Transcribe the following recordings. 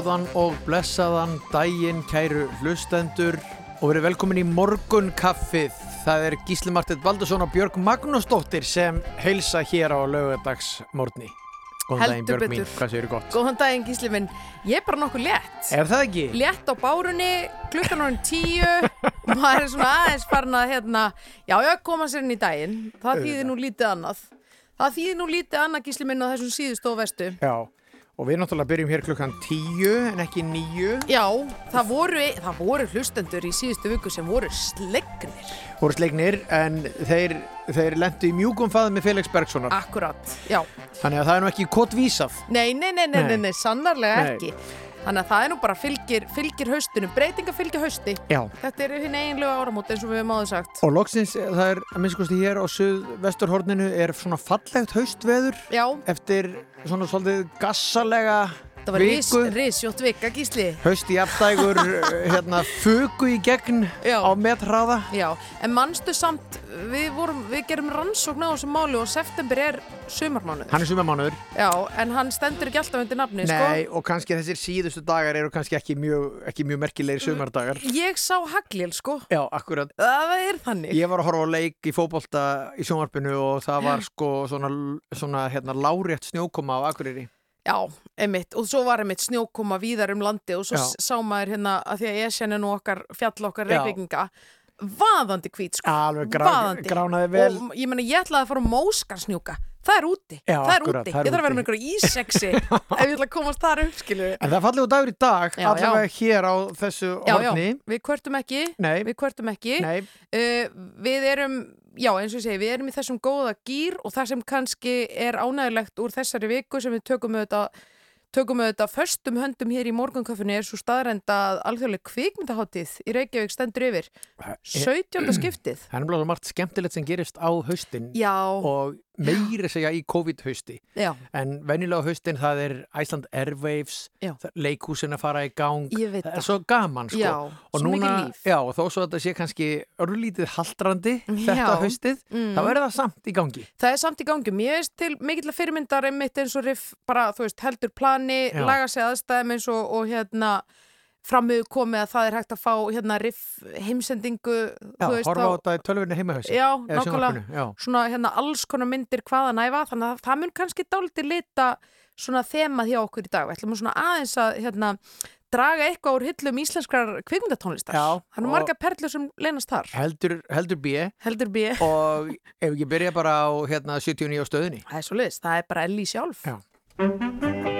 Góðan og blessaðan daginn, kæru hlustendur og verið velkomin í morgun kaffið. Það er Gísli Martið Baldursson og Björg Magnúsdóttir sem heilsa hér á lögadagsmorgni. Góðan daginn Heldur Björg mín, betur. hvað séu þér gott? Góðan daginn Gísli minn, ég er bara nokkuð létt Er það ekki? Létt á bárunni, klukkan orðin tíu maður er svona aðeins farin að hérna, já já, koma sér inn í daginn það þýðir nú lítið annað það þýðir nú lítið annað Gísli minn á þessum síðustu og vestu Já, og við náttúrulega byrjum hér klukkan tíu en ekki níu. Já, það voru, það voru hlustendur í síðustu viku sem voru slegnir Voru slegnir en þeir, þeir lendu í mjúkum faðum með Felix Bergssonar. Akkurat, já Þannig að það er nú ekki kottvísað. Nei, nei, nei, nei, Nei. nei, nei sannarlega Nei. ekki Þannig að það er nú bara fylgir, fylgir haustunum, breytinga fylgir hausti. Já. Þetta er hinn eiginlega áramót eins og við hefum áður sagt. Og loksins, það er, að minnst kosti hér á suðvesturhorninu er svona fallegt haustveður Já, eftir svona svolítið gassalega það var risjótt vika, gísli Haust í aftægur, hérna, fugu í gegn Já. á metraða. Já, en manstu samt, við, vorum, við gerum rannsókn á þessu máli og september er sumarmánuð Hann er sumamánuður. Já, en hann stendur ekki alltaf undir nafni, Nei, og kannski þessir síðustu dagar eru kannski ekki mjög, ekki mjög merkilegir sumardagar. sko Ég sá haglil, sko Já, akkurat. Það er þannig Ég var að horfa á leik í fótbolta í sjónvarpinu og það var sko svona, svona hérna, lárétt snjókoma á Akureyri. Já, einmitt, og svo var einmitt snjókoma víðar um landi og svo Já. sá maður hérna að því að ég sérna nú okkar fjall okkar Já. reykvíkinga vaðandi hvít, sko. Alveg grá, Vaðandi. gránaði vel. og ég meina ég ætlaði að fara á móskarsnjúka það er úti, Já, það er akkurat, úti. það er ég þarf að vera með einhverja ísexi ef ég ætla að komast þar upp, skilju En það er fallegu dagur í dag, Já, allavega hér á þessu Já, já, horni. við kvörtum ekki. Nei, við kvörtum ekki. Nei, uh, við erum, já eins og ég segi við erum í þessum góða gýr og það sem kannski er ánægilegt úr þessari viku sem við tökum auðvitað tökum auðvitað föstum höndum hér í morgunköfunni er svo staðrenda að alþjóðleg kvikmyndaháttíð í Reykjavík stendur yfir 17. skiptið það er náttúrulega margt skemmtilegt sem gerist á haustin Já, og meiri segja í COVID-hausti. En venjulega haustin það er Iceland Airwaves, Já. leikhúsin að fara í gang. Það er svo gaman, sko. Já, og svo núna, já, og þó svo að þetta sé kannski örlítið haldrandi þetta haustið, Mm. þá er það samt í gangi. Það er samt í gangi, mér veist til mikill fyrirmyndar einmitt eins og riff bara, þú veist, heldur plani, laga sig aðstæðum eins og, og hérna framöðu komið að það er hægt að fá hérna riff heimsendingu, Já, veist, horfa á þetta í tölvunni heimahausi. já, nákvæmlega svona hérna alls konar myndir hvaða næfa, þannig að það mun kannski dálítið lita svona þemað hjá okkur í dag, við ætlum svona aðeins að hérna draga eitthvað úr hillum íslenskrar kvikmyndatónlistar. Já, Það eru margar perlur sem leynast þar. Heldur, heldur B Heldur B. og ef ekki byrja bara á hérna 79 á stöðinni. Það er svo liðs, það er bara Ellie sjálf. Já.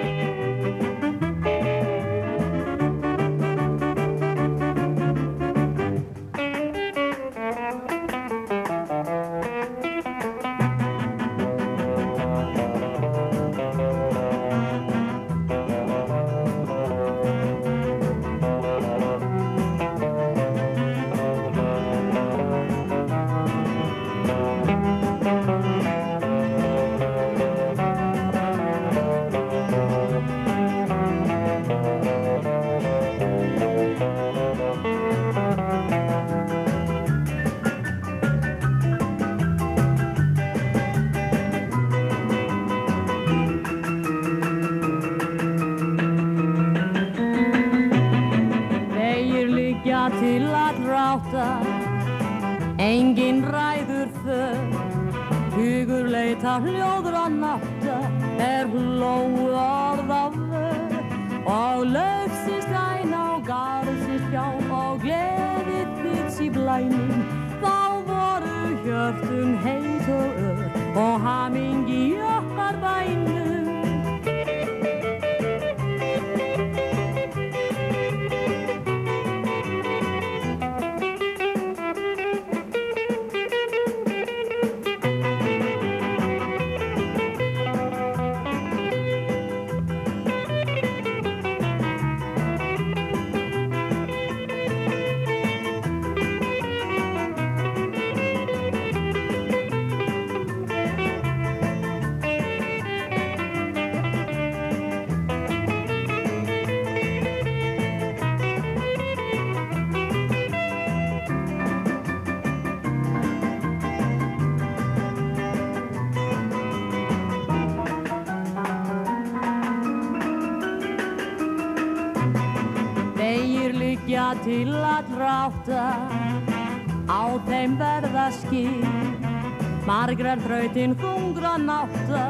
Margrar þrautin þungra nátta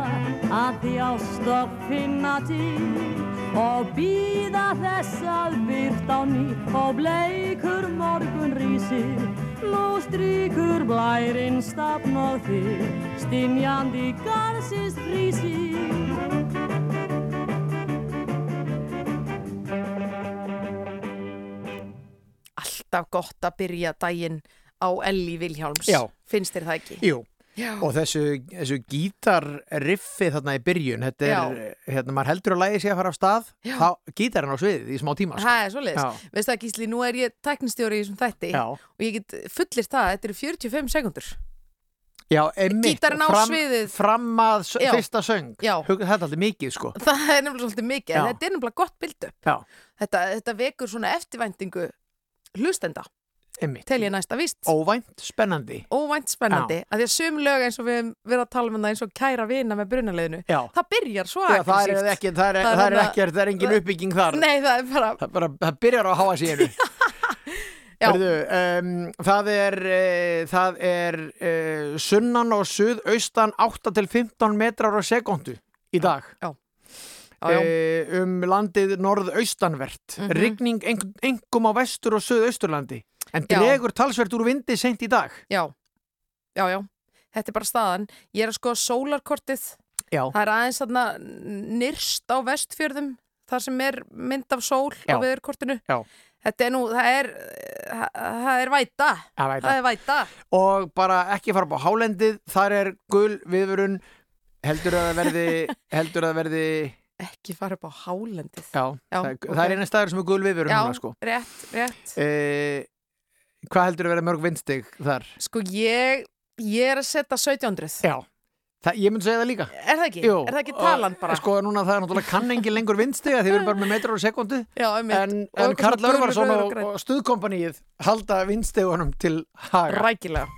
að þjást og finna til og býða þess að byrt á ný og bleikur morgun rísir. Nú stríkur blærinn stafn og þig stinjandi garðsins frísir. Alltaf gott að byrja daginn á Elli Vilhjálms. Já. Finnst þér það ekki? Jú, Já. og þessu, þessu gítarriffi þarna í byrjun, þetta er, hérna, maður heldur að lægi sig að fara af stað, þá gítarinn á sviðið í smá tíma, sko. Það er svoleiðis. Já. Veistu það Gísli, nú er ég tæknistjóri í þessum þætti Já, og ég get fullir það, þetta eru 45 sekundur. já, einmitt, á fram, fram að Já. fyrsta söng, þetta er alltaf mikið, sko. Það er nefnilega svolítið mikið, þetta er nefnilega gott build-up. Já, Þetta, þetta vekur svona eftirvæntingu hlustenda. Tel ég næsta víst. Óvænt, spennandi. Óvænt spennandi, að því að sum lög eins og við verið að tala um það eins og kæra vina með brunaleginu, Já, það byrjar svo já það er ekki, það er, Það er er þarna- ekkert, það er engin uppbygging þar. Nei, það er bara, Það, bara, það byrjar á háa síðinu. Já. Herðu, um, það er, uh, það er uh, sunnan og suðaustan 8 til 15 metrar á sekundu í dag. já, já, uh, um landið norðaustanvert Mhm. rigning ein, engum á vestur og suðausturlandi en Já. dregur talsvert úr vindi seint í dag já, já, já, þetta er bara staðan. Ég er að skoða sólarkortið, já, Það er aðeins þarna nyrst á vestfjörðum þar sem er mynd af sól Já. á veðurkortinu. Já. Þetta er nú, það er, það, það er væta. að væta. Það er væta. og bara ekki fara upp á hálendið þar er gul viðvörun heldur að það verði heldur að það verði Ekki fara upp á hálendið. já, Já, það, ok. það er eina staður sem er gul viðvörun Já, núna, sko. rétt, rétt. uh, hvað heldur að verða mörg vindstig þar Sko ég, ég er að setja 1700. já, það, ég myndi segja það líka Er það ekki? Jú, er það ekki og, talan bara? sko núna það er náttúrulega kann engin lengur vindstiga því við erum bara með metrar á sekundu Já, einmitt. en, Og en Karl Örvarsson og, og og stuðkompaníið halda vindstegunum til haga Rækilega.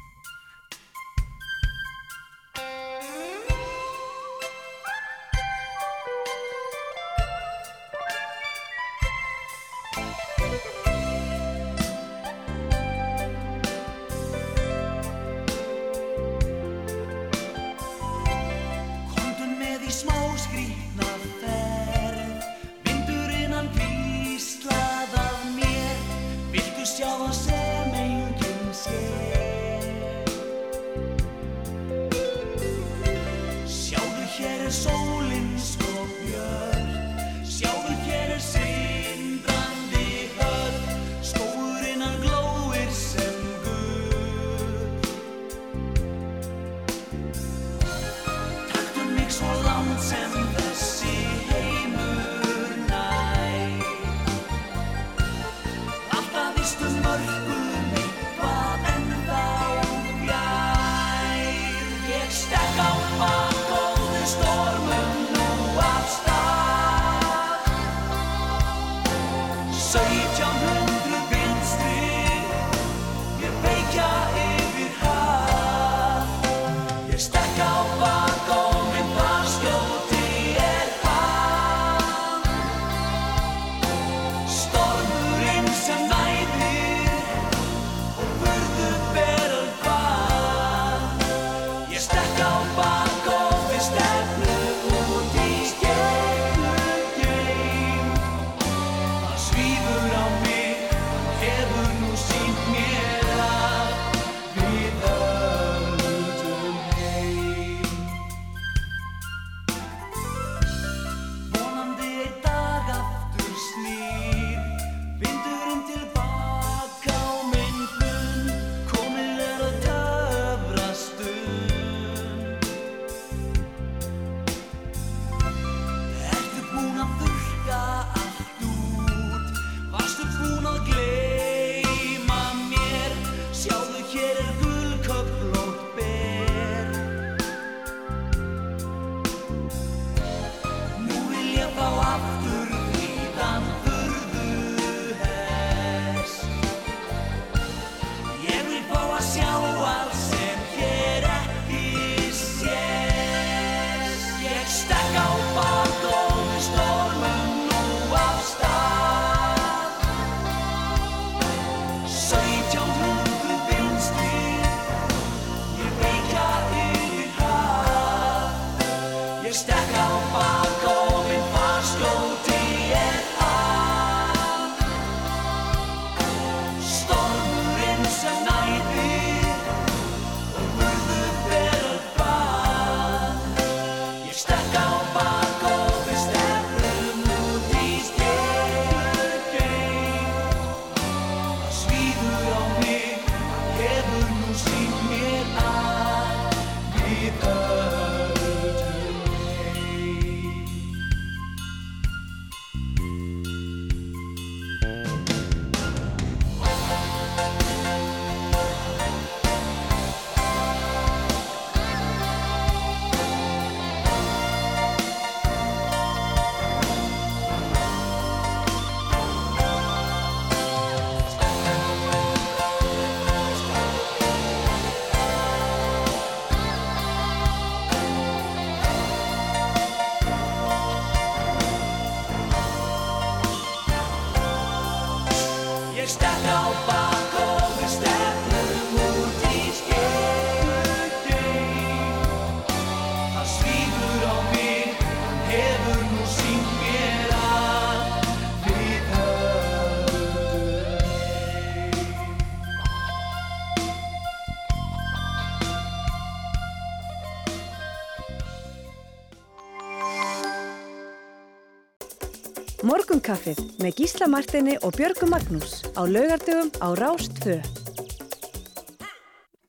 Morgunkaffið með Gísla Martini og Björgu Magnús á laugardögum á Rást 2.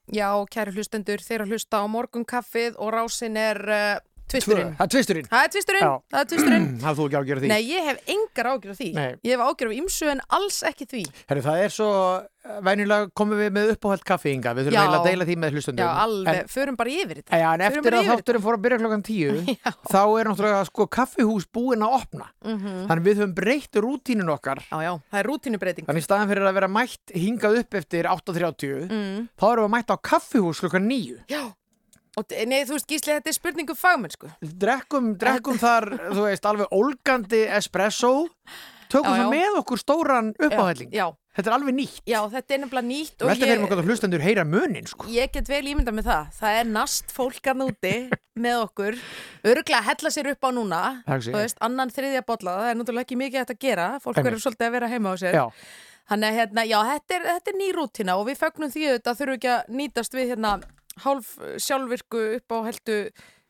Já, kæri hlustendur, þeir að hlusta á morgunkaffið og rásin er uh, tvisturinn. það er tvisturinn Það er tvisturinn, það er tvisturinn. Það þú ekki ágjör því Nei, ég hef engar ágjur af því. Nei. Ég hef ágjur af ymsu en alls ekki því. Herri, það er svo, eh, venjulega komum við með uppáhald kaffiinga, við þurfum eiginlega að deila því með hlustundum Já, alveg, en, förum bara yfir þetta. Já, en Förum eftir að þátturinn fór að byrja klokkan tíu þá er náttúrulega sko kaffihús búin að opna Mhm. þannig við höfum breytt rútínun okkar Já, já, það er rútinubreiting. þannig staðan fyrir að vera mætt hingað upp eftir 8.30 Mm. þá erum við mætt á kaffihús klokkan 9 Já, og nei, þú veist, Gísli, þetta er spurningu fagmennsku. drekkum, drekkum þar, þú veist, alveg ólgandi espresso tökum Já, já. það með okkur stóran uppáhælling Já, þetta er alveg nýtt já, þetta er nefnilega nýtt og velta fyrir mig hvað hlustendur heyra munin sko. Ég get vel ímyndað með það. Það er nast fólkan úti með okkur. Örglega að hella sér upp á núna. Það. Þú veist, annan þriðja bolla. Það er náttúrulega ekki mikið hægt að gera. Fólk verður svolítið að vera heima á sér. Já, Þannig að hérna, já, þetta er, þetta er ný rútina og við fögnum því auðvitað þurfum ekki að nýtast við hérna hálf sjálfvirku upp á heldu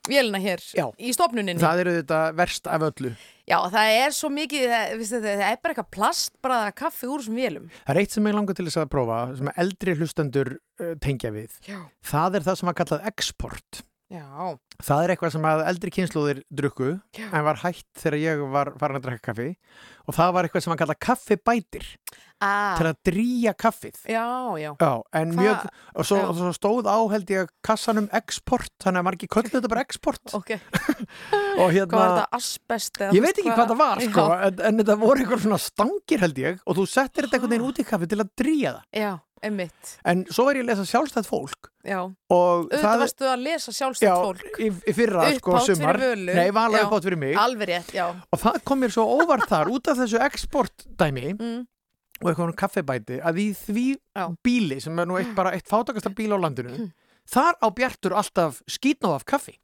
vélina hér Já. í stofnuninni. það eru þetta verst af öllu Já, það er svo mikið, það, viðstu, það er bara eitthvað plastbraða kaffi úr þessum vélum. Það er eitt sem ég langar til þess að prófa sem eldri hlustendur uh, tengja við Já. það er það sem var kallað export Já, það er eitthvað sem að eldri kynnslóðir drukku Já. en var hætt þegar ég var farin að drekka kaffi. Og það var eitthvað sem var kallað kaffibætir ah, til að drýja kaffið. Já, já. Já, mjög, og svo, og svo stóð á held ég kassanum export, þannig að margir köllu þetta bara export. Ok, hérna, hvað var þetta, asbest? ég veit ekki hvað? það var sko, en, en þetta voru eitthvað svona stangir held ég og þú settir þetta einhvern veginn út í kaffi til að drýja það. Já einmitt, en svo er ég að lesa sjálfstætt fólk já. og Auðvitað varstu að lesa já, sjálfstætt fólk. í, í fyrra sko Upphátt fyrir sumar nei, Já. rétt, já. og það kom mér svo óvart þar út af þessu export dæmi Mm. og eitthvað um kaffibæti að í því Já. bíli sem er nú eitt, bara eitt fátakasta bíl á landinu þar á Bjartur alltaf skýtnáð af kaffi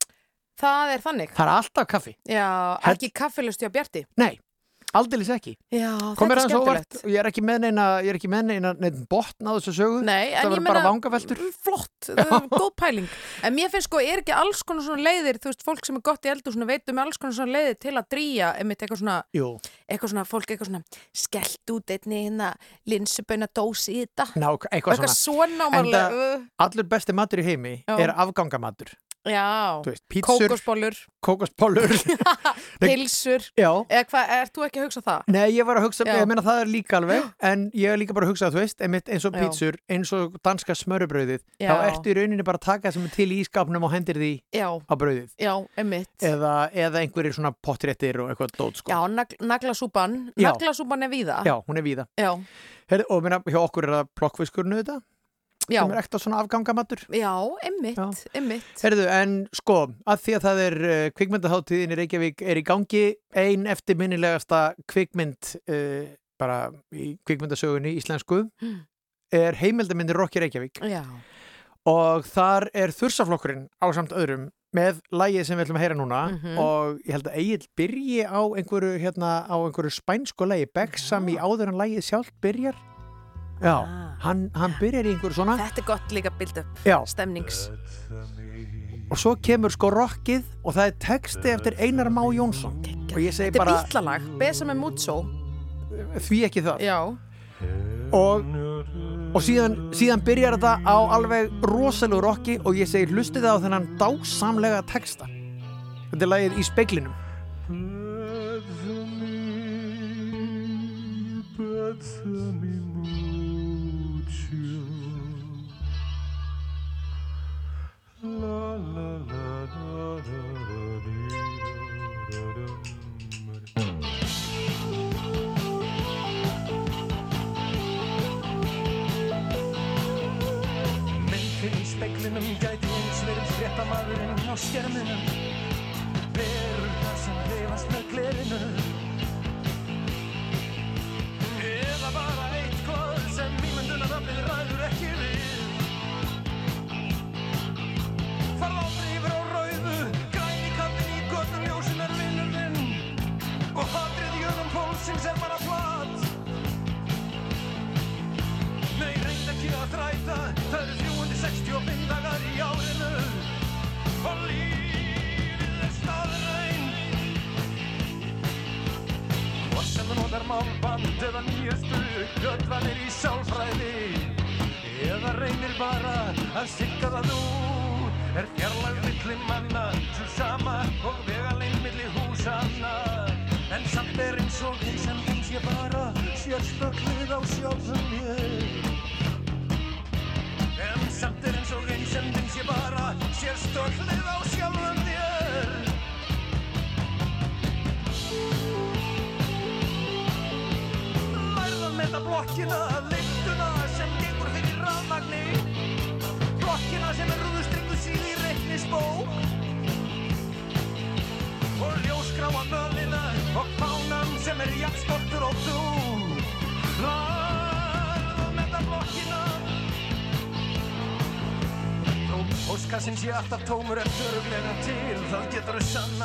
Það er þannig. það er alltaf kaffi, Já, ekki kaffilust hjá Bjarti. nei aldeilis ekki, Já, þetta er óvart skemmtilegt. og ég er ekki með neina, ég er ekki með neina, neina botn á þessu sögu Nei, en það ég meina- vangaveltur Flott, það er góð pæling. En mér finnst sko, er ekki alls konar svona leiðir, þú veist, fólk sem er gott í eldur svona veitum alls konar svona leiðir til að drýja, einmitt eitthvað svona, Jú, eitthvað svona, fólk eitthvað svona, skellt út einni hérna linsuböna dósi í þetta. ná, eitthvað eitthvað svona svona ámarlega. allur besti matur í heimi Já. er afgangamatur Já, veist, pítsur, kókosbollur, kókospollur Nei. pilsur, já, eða hvað, ert þú ekki að hugsa það? Nei, ég var að hugsa, Já. ég meina það er líka alveg en ég er líka bara að hugsa, þú veist, einmitt eins og Já. pítsur, eins og danska smörubrauðið þá ertu í rauninni bara að taka sem er til í ískapnum og hendir því Já, á brauðið já, einmitt. eða, eða einhverjir svona pottréttir og eitthvað dót sko. Já, nagl, naglasúpan, naglasúpan er víða. Já, hún er víða. Já, Herri, og meina, hjá okkur er það plokkfiskurnu þetta, já, sem er ekta svona afgangamatur. já, einmitt, Já. einmitt. Herðu, en sko, að því að það er uh, kvikmyndaháttíðin í Reykjavík er í gangi ein eftirminnilegasta kvikmynd uh, bara í kvikmyndasögunni íslensku Mm. er heimildamindir Rokki Reykjavík Já, og þar er þursaflokkurinn á samt öðrum með lægið sem við ætlum að heyra núna Mhm. og ég held að Egil byrji á einhverju, hérna, á einhverju spænsku lægi Begsam í áður en lægið sjálft byrjar Já, Ah. hann, hann byrjar í einhverju svona Þetta er gott líka build up Já, stemnings. Og svo kemur sko rockið og það er texti eftir Einar Má Jónsson. Og ég segi Þetta er bara bítlalag, Besame Mucho. Því ekki það. Já, og, og síðan, síðan byrjar þetta á alveg rosalegu rocki og ég segi hlustið á þennan dásamlega texta. Þetta er lagið í speiklinum Myndin í speiklinum gæti eins verið fréttamaðurinn á skerminum. Verurnar sem reyfast með glerinu sé alltaf tómur en þöruglega til. Það getur þau sannað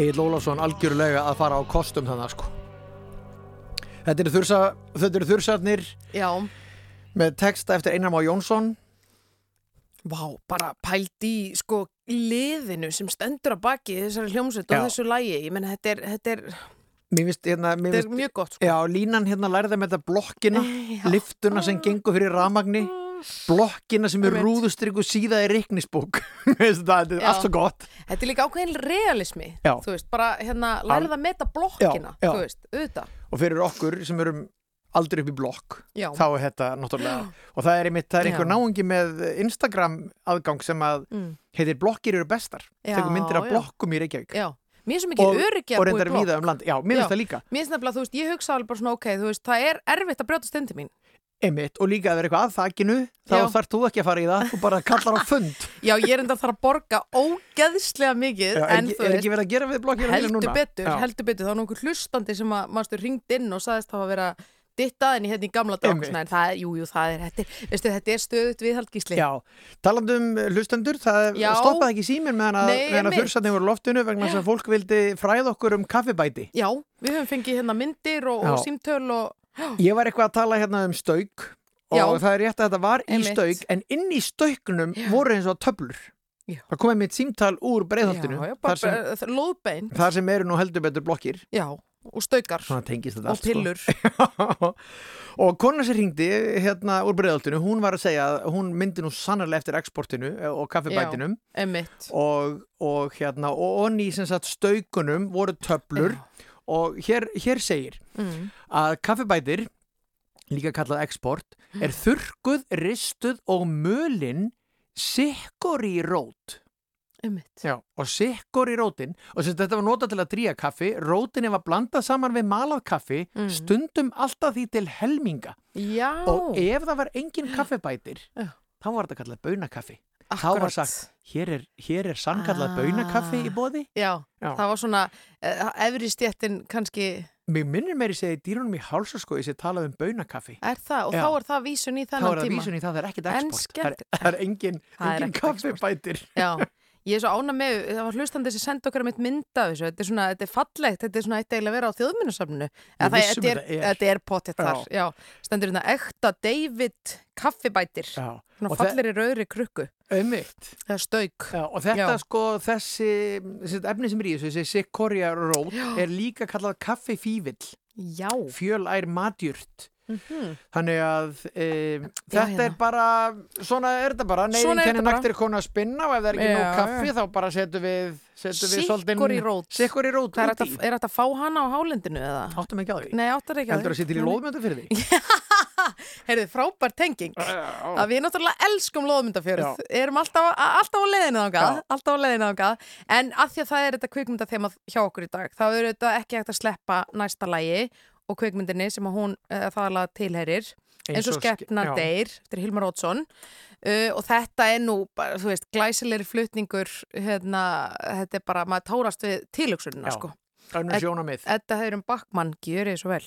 Egil Ólafsson algjörlega að fara á kostum þannig sko. Þetta eru, þursa, eru þursarnir já, með texta eftir Einar Má Jónsson vá, bara pælt í sko liðinu sem stendur að baki þessari hljómsveit og þessu lægi ég menn þetta er, þetta er, finnst, hérna, þetta er mjög gott sko. Já, línan hérna lærði með þetta blokkina Já. liftuna sem gengur fyrir ramagni blokkina sem er rúðustrygg og síða í reiknisbók finnst þetta er allt svo gott. Þetta er líka ákveðin realismi veist, bara hérna lærið að meta blokkina Já, já. þú veist, og fyrir okkur sem erum aldrei upp í blokk Já. þá er þetta náttúrulega og það er einmitt, það er einhver Já. náungi með Instagram aðgang sem að Mm. heitir blokkir eru bestar. Tekur myndir já. blokkum í Reykjavík. Já, mér er svo mikið að í reyndar blokk. um já, mér finnst það líka. Mér finnst nefnilega, þú veist, ég hugsa alveg bara svona, ok, þú veist, það er erfitt að brjóta stundi mín Einmitt, og líka að vera eitthvað að þakkinu þá Já. þarf þú ekki að fara í það, þú bara kallar á fund. Já, ég er enda að þarf að borga ógeðslega mikið Já, en ekki, þú er veist, ekki verið að gera við blokkir heldur betur, heldur betur. Þá er nokkuð hlustandi sem að mannstu ringd inn og sagðist þá að vera dittað en í hérna í gamla dag. En það er, jú, jú, það er, þetta, veistu, þetta er stöðut viðhald gísli. Já, talandi um hlustendur, það Já. stoppaði ekki síminn meðan að, meðan að þursatni voru loftinu vegna þess að fólk vildi fræða okkur um kaffibæti. Já, við höfum fengið hérna myndir og, og símtöl og Ég var eitthvað að tala hérna um stauk og Já. það er rétt að þetta var í Einmitt. stauk en inn í stauknum voru eins og töflur. Já. Það komið mitt símtal úr breiðholtinu já, já, þar, sem, bara, sem... lóðbein þar sem eru nú heldur betur blokkir. Já, og staukar Svona tengist þetta og allt, sko. pillur og kona sem ringdi hérna úr breiðholtinu, hún var að segja að hún myndi nú sannarlega eftir exportinu eh, og kaffibætinum Emmitt og, og hérna og onni sem sagt staukunum voru töflur og hér, hér segir mm. að kaffibætir líka kallað export er þurrkuð, ristuð og mölin sikkur í rót Já, og sikkur í rótin og sem þetta var notað til að dríja kaffi rótinni var blandað saman við malað kaffi Mm. stundum alltaf því til helminga. Já, og ef það var engin kaffibætir þá var þetta kallað baunakaffi þá akkurat. var sagt, hér er, hér er sannkallað Ah. baunakaffi í bóði Já, Já. það var svona uh, efri stjettin kannski Mér minnir meiri segja í dýrunum í hálsaskói sem talað um baunakaffi. er það og Já. þá er það vísun í Þá þennan er það tíma vísun í það, það er ekkit En export. Það er, það er engin, engin ekkert kaffibætir. Já, ég er svo ána með, það var hlustandi sem sendi okkar mitt mynda þessu, þetta er svona, þetta er fallegt, þetta er svona eitt eiginlega að vera á vissum þetta er, þetta er. er potið þar, já. Stendur hérna ekta David kaffibætir, Já, svona og þe- fallir í rauðri krukku, auðvitað. það er stauk. Já, og þetta Já. sko, þessi, þessi efni sem er í þessu, þessi Sikoria rót, er líka kallað kaffifívill, Já. fjölær matjurt. Mhm. Þannig að e, Já, þetta er hérna. bara, svona er þetta bara, neyðin kenni þetta naktir konu að spinna og ef það er ekki Já, nóg kaffi já. þá bara setjum við, Sikkur í rót. Sikkur í rót Það er í. að, að fá hana á hálendinu eða? Áttum ekki á því. Nei, áttar ekki Heldur að sé til í lóðmyndu fyrir því? Heyrðu, frábær tenging. að við náttúrulega elskum loðmyndafjörð erum alltaf, alltaf á leiðinu þangað Já. alltaf á leiðinu þangað en að því að það er þetta kvikmyndathema hjá okkur í dag þá er þetta ekki hægt að sleppa næsta lægi og kvikmyndinni sem hún uh, þaðalega tilherir eins og ske- skeppna já. deyr eftir Hilmar Ótsson uh, og þetta er nú bara, þú veist, glæsilegri flutningur hérna, þetta er bara, maður tárast við tilöksunina Já. sko. Þetta hefur um Backmann, gjör ég svo vel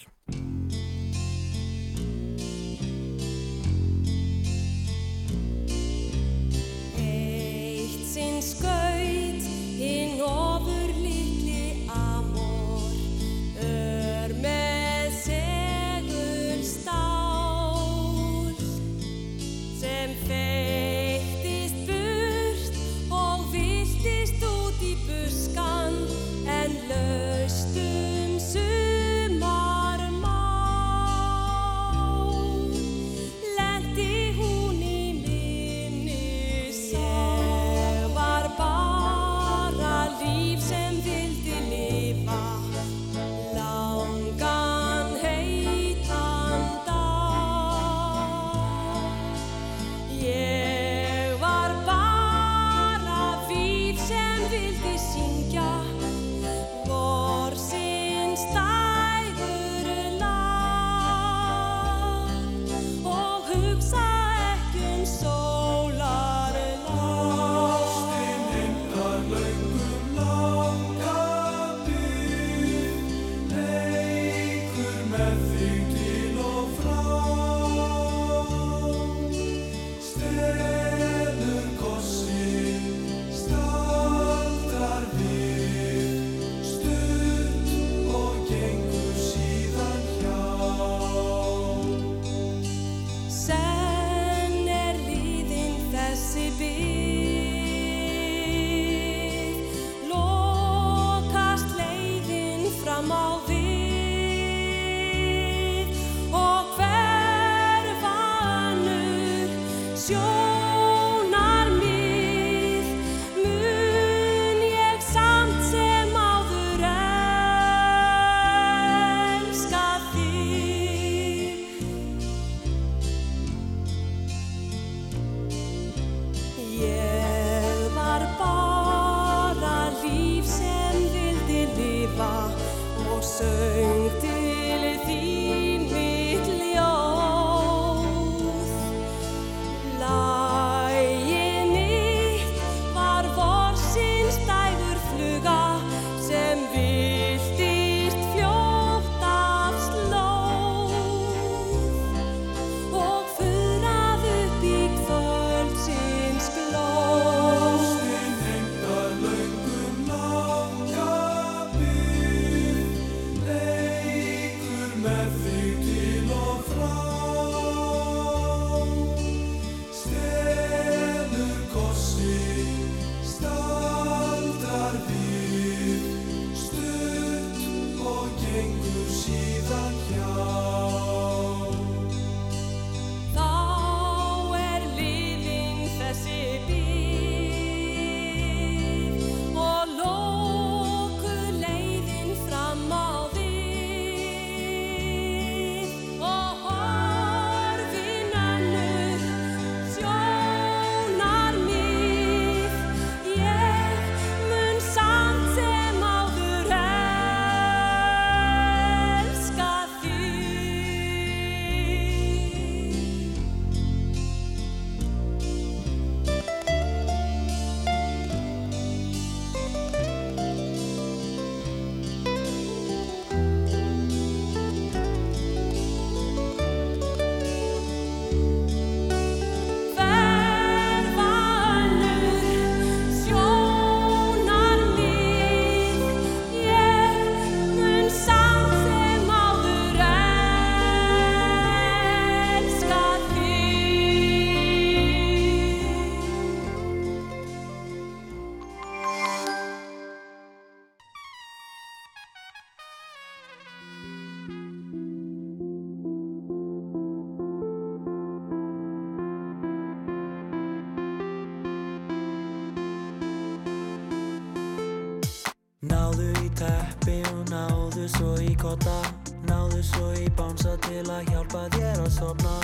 til að hjálpa þér að sofna.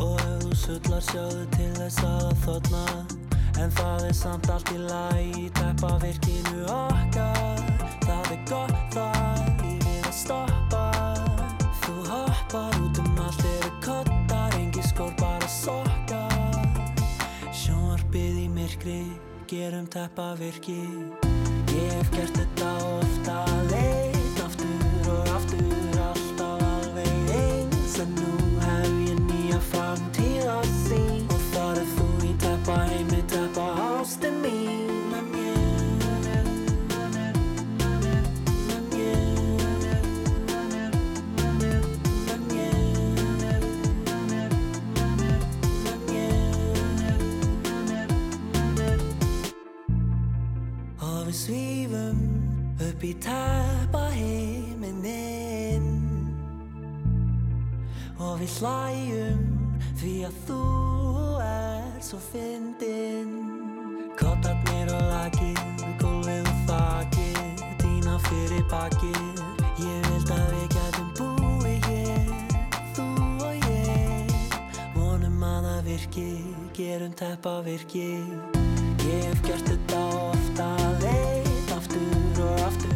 Og ef þú sullar sjáðu til þess að þotna En það er samt allt í lagi í teppa virkinu okkar. Það er gott þar, lífið að stoppa. Þú hoppar út um allt eru kottar Engi skór bara sokkar. Sjónvarpið í myrkri, gerum teppa virki Ég hef gert þetta ofta leit upp í teppa heiminin Og við hlæjum því að þú er svo fyndin Kottarnir og lakið, gólfið og þakið Dýna fyrir bakið, ég vild að við gætum búið hér Þú og ég, vonum að það virki, gerum teppa virki Ég hef gert þetta ofta leit Aftur og aftur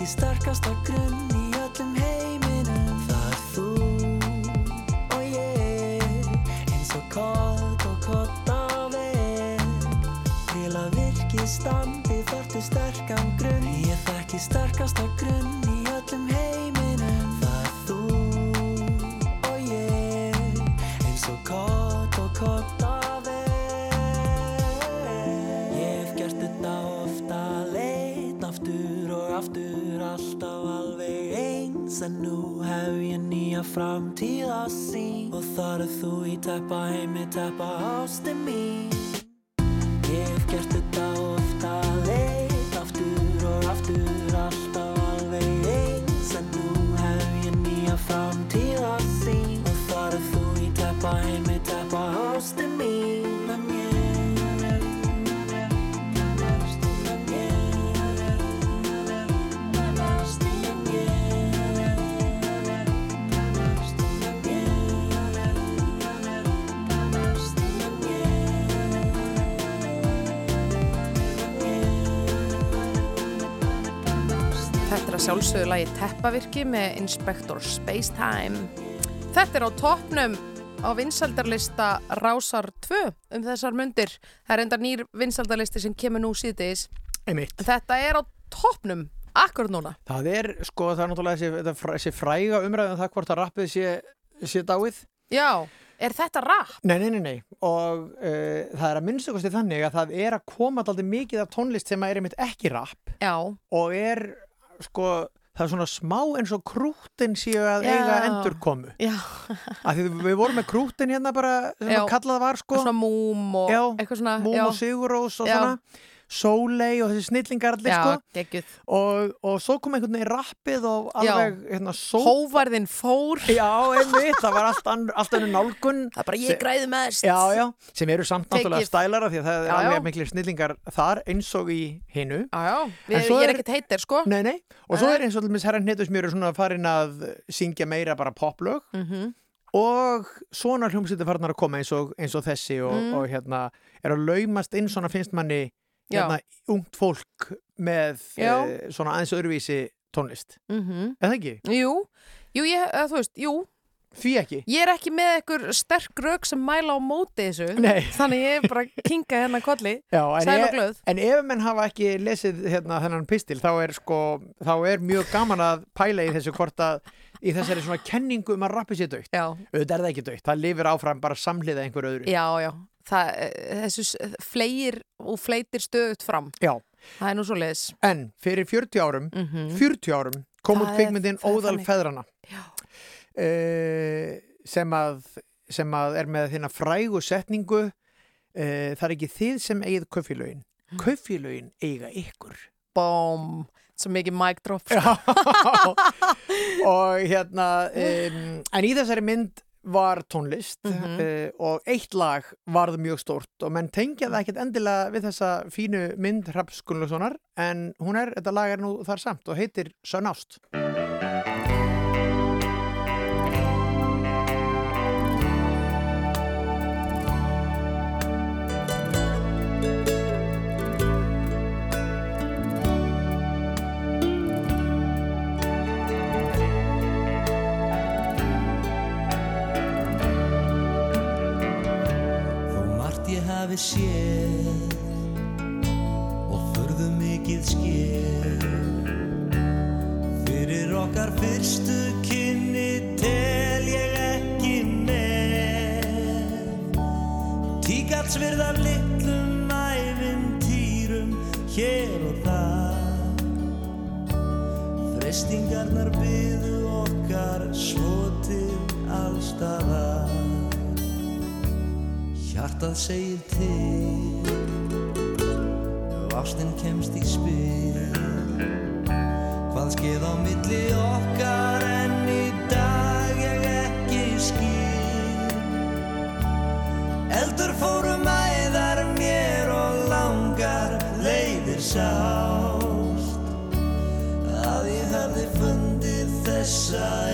Ég þekki sterkasta grunn í öllum heiminum Það er þú og ég. Eins og kott og kottaver Til að virkið standi þarftu sterkan grunn. Ég þekki sterkasta grunn í öllum heiminum Það er þú og ég. Eins og kott og kottaver eins En nú hef ég nýja framtíð að sín Og þar er þú í teppa heimi, teppa ástin mín sjálfsögðu lagi Teppavirki með Inspector Spacetime. Þetta er á toppnum á vinsaldarlista Rásar 2 um þessar mundir. Það er enda nýr vinsaldarlisti sem kemur nú síðdeis. Einmitt. Þetta er á toppnum akkur núna. Það er, sko, það er náttúrulega þessi, þessi fræga umræðum það hvort að rappið sé, sé dáið. Já, er þetta rap? Nei, nei, nei, nei. Og uh, það er að minnstu kosti þannig að það er að koma alltaf mikið af tónlist sem er einmitt ekki rapp Já, og er, sko, það er svona smá eins og krútin séu að Já. eiga endurkomu. já, Af því við vorum með krútin hérna bara, sem að kallað var, sko, svona múm og Já, eitthvað svona. Múm og Sigurós og svona, Sóley og þessi snillingar allir, Já, sko. Og, og svo kom einhvern veginn rappið og alveg, hérna, sól... Hóvarðin fór. Já, einmitt, það var allt, allt önnur nálgun Það er bara ég græði mest. Já, já, sem eru samt náttúrulega stælara því að það er Já, alveg miklir snillingar þar eins og í svo ég er er- ekkert heitir, sko. Nei, nei, og svo Nei. er eins og til mis herra hnetusmjör svona farin að syngja meira bara poplög Mm og svona hljómsveitir farnar að koma eins og, eins og þessi og, Mm. og hérna er að laumast inn svona finnst manni. Hérna, ungt fólk með e, svona aðeins öðruvísi tónlist Mm eða ekki? Jú, jú, ég, eða, þú veist, jú, Því ekki? ég er ekki með einhver sterk rauk sem mæla á móti þessu. Nei. Þannig ég er bara að kinga hérna kolli. Já, en, Sæl og glöð. en ef menn hafa ekki lesið hérna, þennan pistil þá er, sko, þá er mjög gaman að pæla í þessu hvort að í þessari svona kenningu um að rappi sér dögt auðvitað er það ekki dögt, það lifir áfram bara samhliða einhver öðru já, já. Það, eh, þessu fleir og fleitir stöðut fram. Já. Það er nú svo leiðis. en fyrir 40 árum Mm 40 árum kom út er Óðal feðrana uh, sem að sem að er með þína frægu setningu uh, það er ekki þið sem eigið kaufélögin Mm. kaufélögin eiga ykkur. Bóm, svo mikið mic drop. Og hérna um, en í þessari mynd var tónlist Mhm. uh, og eitt lag varð mjög stórt og menn tengja það ekkert endilega við þessa fínu mynd Hrafs Gunnlaugssonar en hún er, þetta lag er nú þar samt og heitir Sönn Ást hafi séð og furðu mikið skéð Fyrir okkar fyrstu kynni tel ég ekki með. Tíkatsvirðar litlum ævintýrum hér og þar. Freistingarnar byðu okkar svo til allstaðar Hjartað segir til Ef ástin kemst í spil. Hvað skeð á milli okkar en í dag ég ekki skil. Eldur fórum æðar mér og langar leiðir sást. Að ég hefði fundið þessa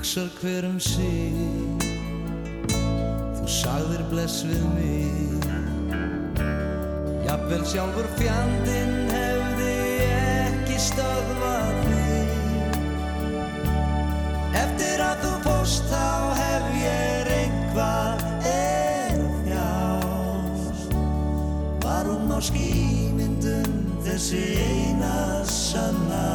Hugsar hver um sig. Þú sagðir bless við mig. Jafnvel sjálfur fjandinn hefði ekki stöðvað þig Eftir að þú fórst þá hef ég einhvað er þjást Var hún á skýmyndum þessi eina sanna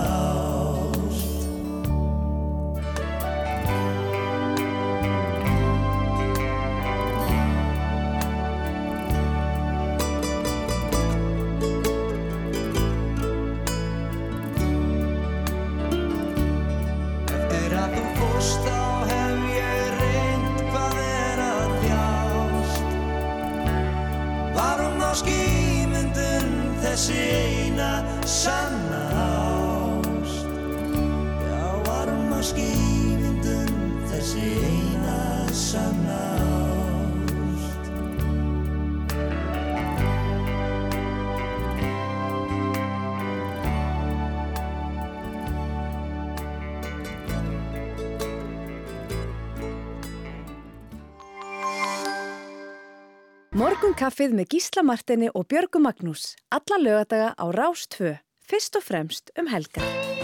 Morgunkaffið með Gísla Martini og Björgu Magnús. Alla lögadaga á Rás 2. Fyrst og fremst um helgar.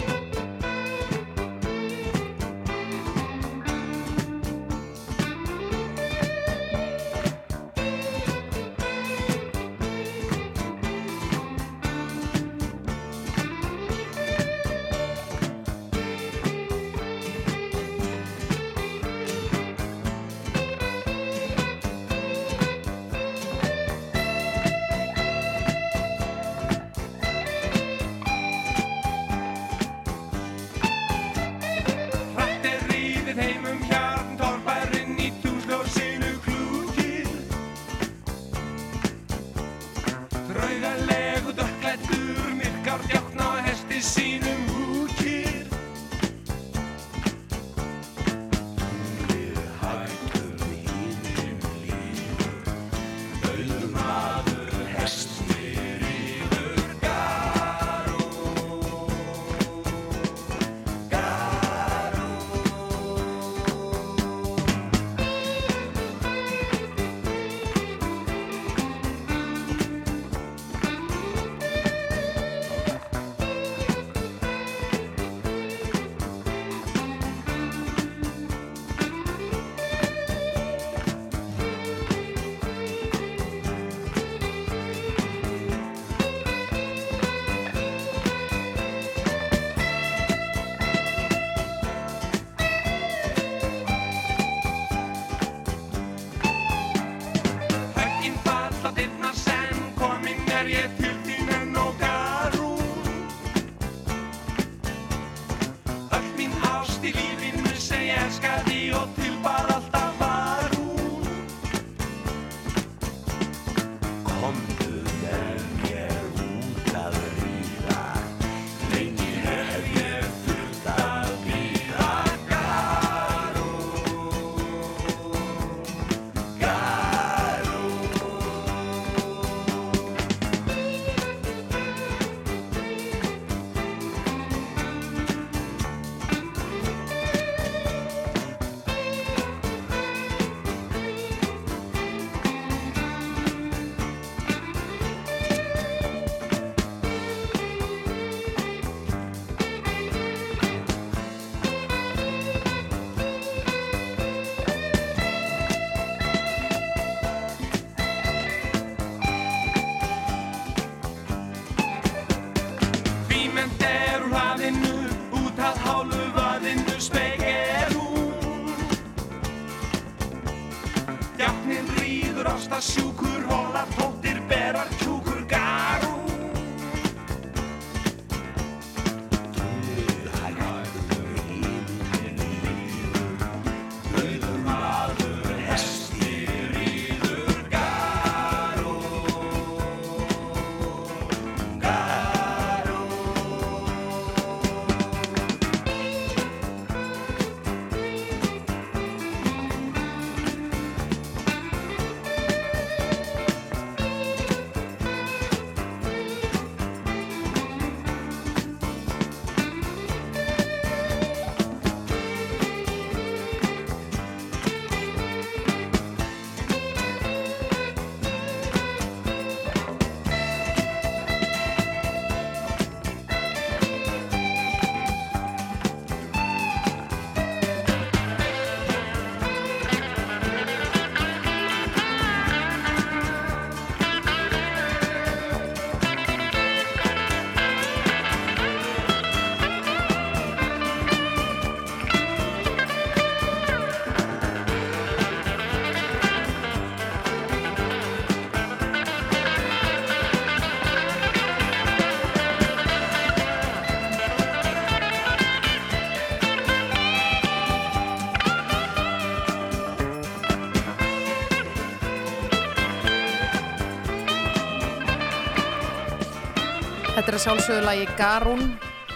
Þetta er að sjálfsögðu lagi Garún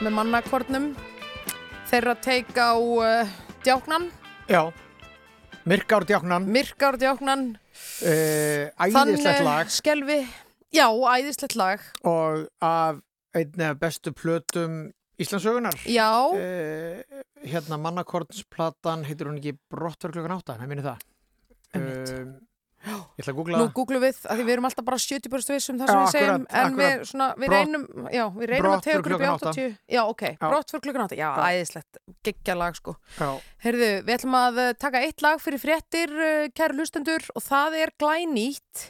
með mannakornum. Þeirra teik á uh, djáknan, Já, Myrkár djáknan, myrkár djáknan, uh, æðislegt lag skelfi. Já, æðislegt lag. og af einni af bestu plötum Íslandsögunar. Já, Uh, hérna mannakornsplatan heitir hún ekki Brottverð klukkan átta, það minni það. Einmitt. Ég ætla að googla nú googlum við að því við erum alltaf bara 70% vissum það Já, sem við segjum, en við, svona, við Brott- reynum, já, við reynum Brott að fyrir klukkan átta. 80. Já, ok, Já. brott fyrir klukkan 8. Já, Já. æðislegt, geggjalag sko. Já, Herðu, við ætlum að uh, taka eitt lag fyrir fréttir, uh, kæru hlustendur, og það er glænýtt.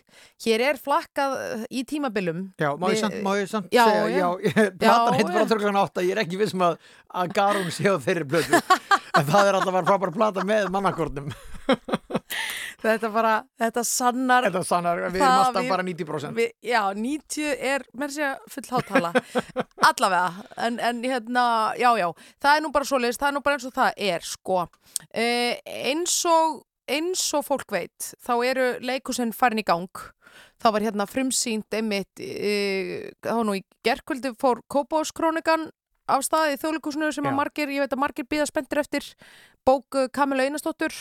Hér er flakkað uh, í tímabilum. já, má ég Við- samt, má ég samt Já, segja, já. platan heitir já. Brottverð klukkan átta, ég er ekki vissum að, að Garún sé á þeirri plötu. en það er alltaf að Þetta bara, þetta sannar, Þetta sannar, við erum alltaf við- bara 90%. við, já, 90 er, mér sé að full hátala, allavega, en, en hérna, já, já, það er nú bara svoleiðist, það er nú bara eins og það er, sko. Uh, eins og, eins og fólk veit, þá eru leikusinn farin í gang. Það var hérna frumsýnt einmitt, uh, það var nú í gerkvöldi fór Kópáskrónikan af staði í þjóðleikusinu sem Já. að margir, ég veit að margir býða spenntir eftir bók uh, Kamilu Einarsdóttur,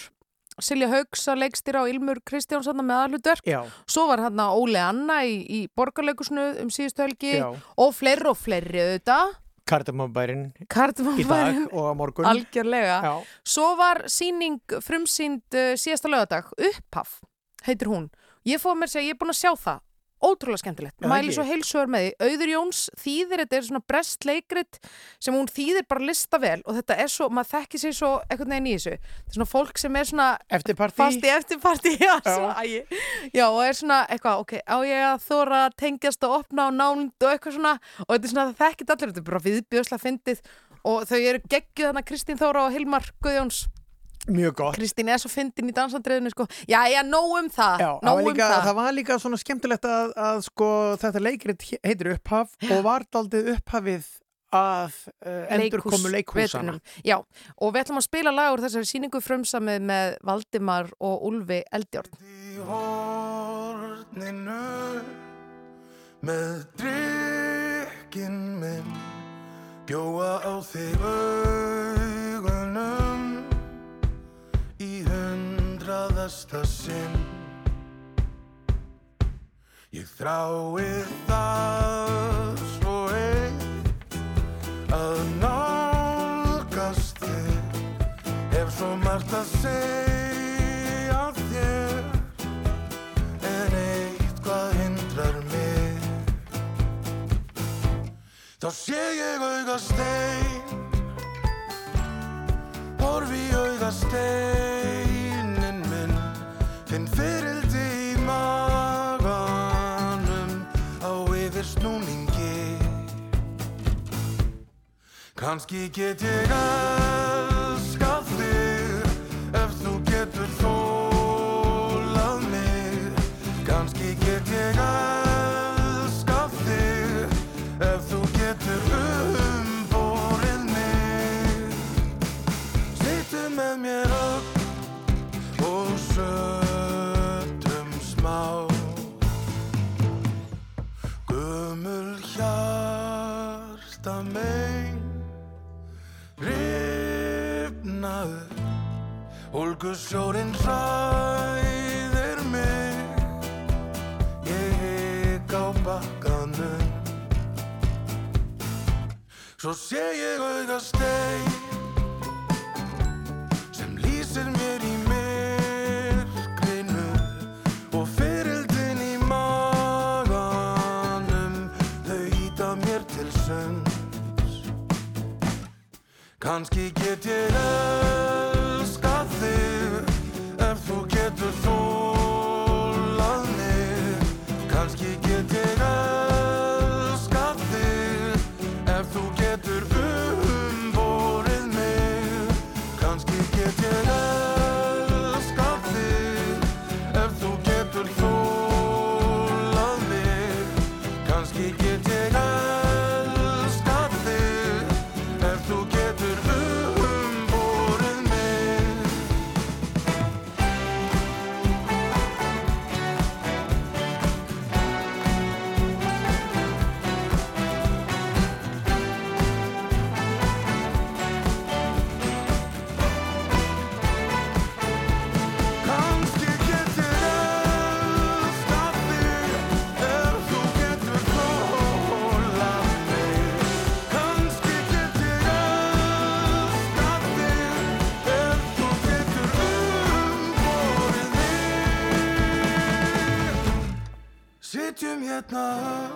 Silja Haugs að leikstýra á Ilmur Kristjánsson með aðhlutverk. Já, Svo var hann Óli Anna í, í borgarleikusnu um síðustu helgi já. og fleiri og fleiri auðvitað. Kardamabærin í dag Kardamannbærin, og á morgun. algjörlega. Já, Svo var síning frumsýnd uh, síðasta lögadag, Upphaf, heitir hún. Ég fóð mér að segja, ég er búin að sjá það. Ótrúlega skemmtilegt. Já, Mæli svo heilsugur með því. Auður Jóns þýðir, þetta er svona brest leikrit sem hún þýðir bara lista vel og þetta er svo, maður þekki sig svo eitthvað neginn í þessu. Þetta er svona fólk sem er svona eftirparti. fast í eftirparti já, svo, æ, já, og er svona eitthvað, ok, á ég að þóra tengjast og opna á nánd og eitthvað svona og þetta er svona það þekkit allir, þetta er bara viðbjöðslega fyndið og þau eru geggjuð þarna Kristín Þóra og Hilmar Guðjóns Mjög gott. Kristín er svo fyndin í dansandriðinu sko. já, já, nóg um það, Já, það nóg var, um líka, það, það var líka svona skemmtilegt að, að sko, þetta leikrit heitir upphaf og var daldið upphafið að uh, endur komu leikhúsana. vetrinum. Já, og við ætlum að spila lag úr þessari síningu frumsamið með Valdimar og Úlfi Eldjórn í horninu með drikkin minn bjóa á þig augunum hundraðasta sinn. Ég þrái það svo eitt að nálgast þig. Hef svo margt að segja þér en eitthvað hindrar mig. Þá sé ég auga stein horfi í auga Kanski get ég elskað Þungu sjórin hræðir mig, ég higg á bakkanum. Svo sé ég auða stein sem lýsir mér í myrkrinu og fyrildin í maganum þau íta mér til sönds. Kanski get ég auð jedna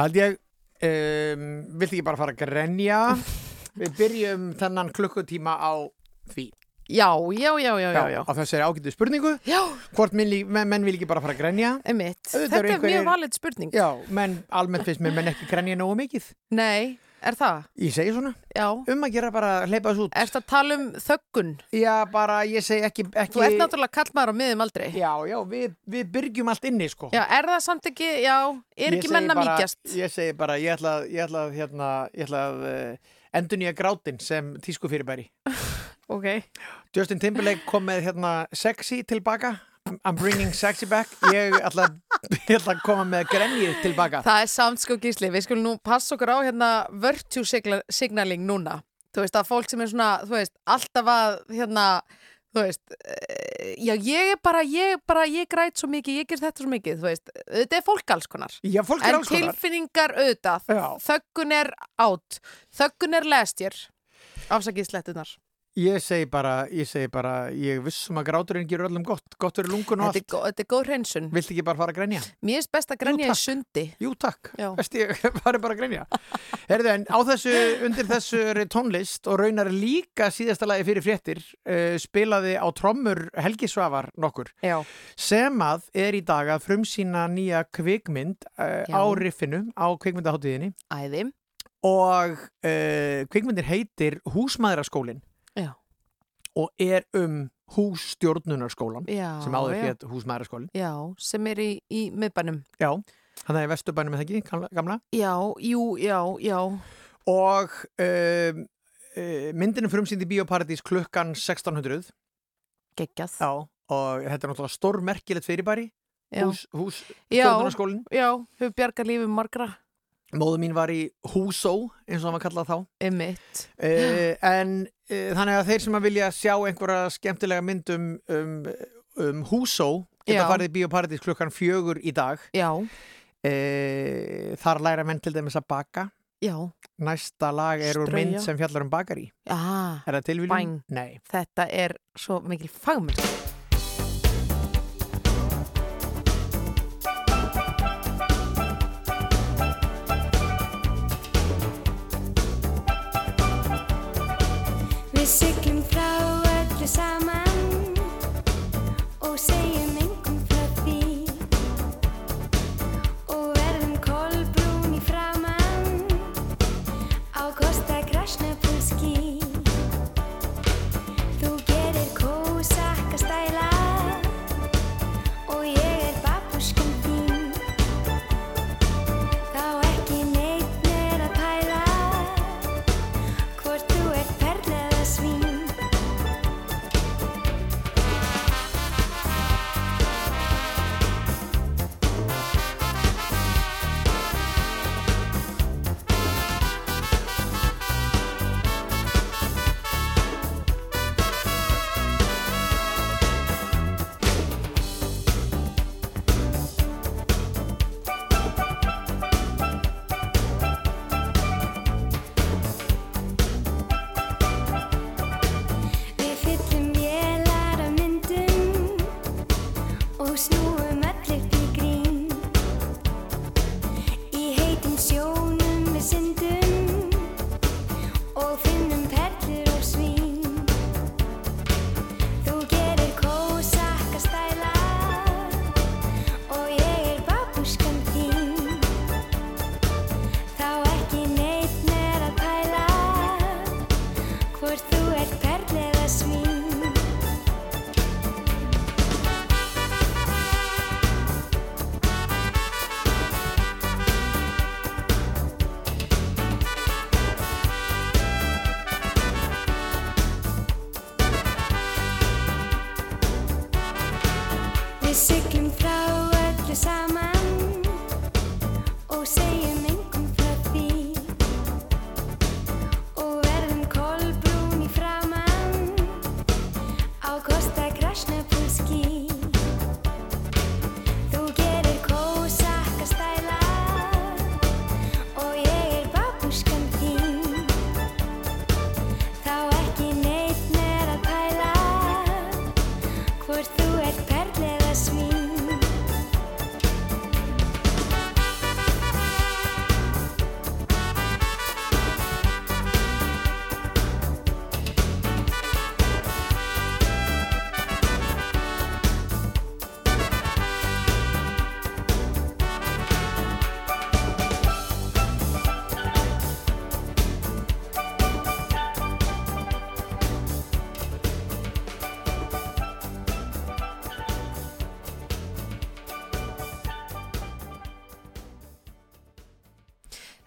held ég, um, viltu ekki bara fara að grenja? Við byrjum þennan klukkutíma á því. Já, já, já, já, já, já. Á þessari ágættu spurningu. Já, Hvort menn, menn, vil ekki bara fara að grenja? einmitt. Auðvitað Þetta eru er einhverjir- mjög valid spurning. Já, menn almennt finnst mér menn ekki grenja nógu mikið. Nei, er það? Ég segi svona. Já. Um að gera bara að hleypa þessu út. Ertu að tala um þöggun? Já, bara ég segi ekki... ekki Þú ert náttúrulega kallmaður á miðum aldrei. Já, já, við, við byrgjum allt inni, sko. Já, er það samt ekki, já, er Ég ekki segi menn að bara- mýkjast? Ég segi bara, ég ætla að, ég ætla að, hérna, ég ætla að uh, endur nýja grátin sem tísku fyrirbæri. Ok. Justin Timberlake kom með hérna sexy tilbaka. I'm bringing sexy back. Ég ætla, að- ég ætla að koma með grenjið tilbaka. Það er samt sko gísli, við skulum nú passa okkur á hérna virtue signaling núna. Þú veist að fólk sem er svona, þú veist, alltaf að hérna, þú veist, eh, já ég er bara, ég er bara, ég græt svo mikið, ég ger þetta svo mikið, þú veist, þetta er fólk alls konar. Já, fólk er En alls konar. tilfinningar auðvitað, þöggun er átt, þöggun er last year, afsakið slettunar. Ég segi bara, ég segi bara, ég vissum að gráturinn gerur öllum gott, gott fyrir lungun og Þetta er, allt. þetta er góð hreinsun. Viltu ekki bara fara að grenja? Mér finnst best að grenja í sundi. Jú, takk. Já. Veist ég, bara bara að grenja. Herðu, en á þessu, undir þessu tónlist og raunar líka síðasta lagi fyrir fréttir uh, spilaði á trommur Helgi Svavar nokkur Já. sem að er í dag að frumsýna nýja kvikmynd uh, á riffinu á kvikmyndaháttíðinni Æði. og uh, kvikmyndir heitir Húsmaðraskólin Já. Og er um hússtjórnunarskólan Já, sem áður já. hétt Húsmaðraskólin. Já, sem er í, í miðbænum. Já, hann er í Vesturbænum eða ekki, gamla-. Já, jú, já, já. og um, uh, myndinu frumsýndi Bíóparadís klukkan 1600 Geggjað. Já, og þetta er náttúrulega stórmerkilegt fyrirbæri Já. hús, hús Já, stjórnunarskólinn já, hefur bjargað lífið margra. Móðu mín var í Húsó eins og hann var kallað þá Emmitt. uh, en uh, þannig að þeir sem að vilja sjá einhverja skemmtilega mynd um, um, um Húsó geta Já. farið í Bíóparadís klukkan fjögur í dag Já. uh, þar læra menn til dæmis að baka Já. næsta lag er úr mynd sem fjallar um bakari Ah, er það tilvíljum? Bæn. Nei þetta er svo mikil fagmynd.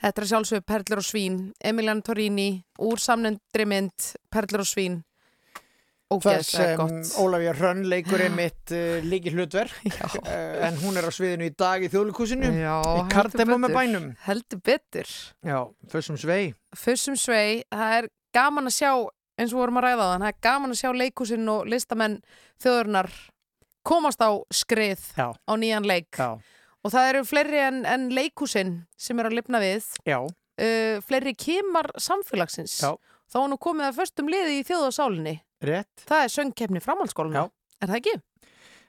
Þetta er sjálfsög Perlur og svín, Emilian Torini, úr samnendri mynd Perlur og svín. Það sem gott. Ólafía Hrönn leikur einmitt uh, líki hlutverk uh, en hún er á sviðinu í dag í þjóðlíkusinu í Kardemó með bænum Heldur betur. Já, þessum svei Fussum svei, það er gaman að sjá, eins og vorum að ræða þann, það er gaman að sjá leikusinn og listamenn þjóðurnar komast á skrið Já. á nýjan leik. Já, Og það eru fleiri en, en leikusinn sem er að lifna við, já, uh, fleiri kemar samfélagsins. Já. Þá er nú komið að förstum liði í þjóðasálinni. rétt Það er söngkefni framhaldsskólinu. Já. Er það ekki?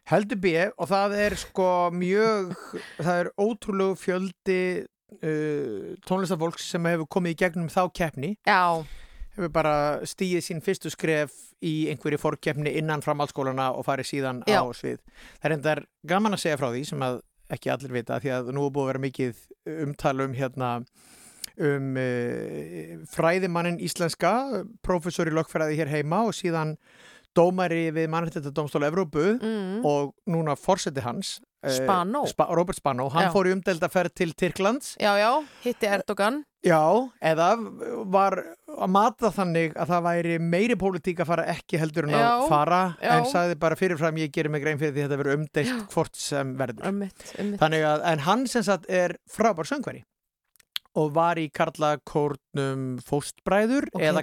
Heldur B og það er sko mjög það er ótrúlegu fjöldi uh, tónlistafólks sem hefur komið í gegnum þá keppni Já. hefur bara stíið sín fyrstu skref í einhverju fórkeppni innan framhaldsskólana og farið síðan Já. á svið. Það er endar gaman að segja frá því sem að ekki allir vita því að nú er búið að vera mikið umtalum hérna um uh, fræðimannin íslenska, prófessor í lögfræði hér heima og síðan dómari við mannréttindadómstóla Evrópu Mm. og núna forseti hans eh, Spano. Spa, Robert Spano, hann Já. fór í umdelda ferð til Tyrklands Já, já, hitti Erdogan. Já, eða var að mata þannig að það væri meiri pólitík að fara ekki heldur en að fara já. en sagði bara fyrirfram ég gerir mig grein fyrir því þetta verður umdeilt hvort sem verður. Ummitt, ummitt. Þannig að, en hann sem sagt er frábær söngveri og var í karlakórnum fóstbræður Ok, eða,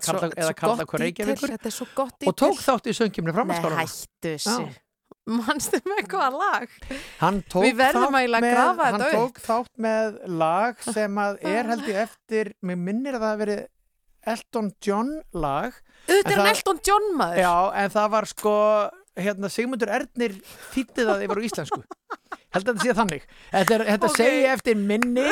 karlakór Reykjavíkur og tók þátt í söngkjumni framhaldsskólanum. Nei, hættu þessu. Manstu með hvað lag? Hann tók að með- Hann tók þátt með lag sem að er held ég eftir, mér minnir að það hafi verið Elton John lag En er það- Elton John maður. Já, en það var sko hérna Sigmundur Ernir þýtti það yfir á íslensku held að þetta sé þannig Þetta, er, þetta Ok. segi eftir minni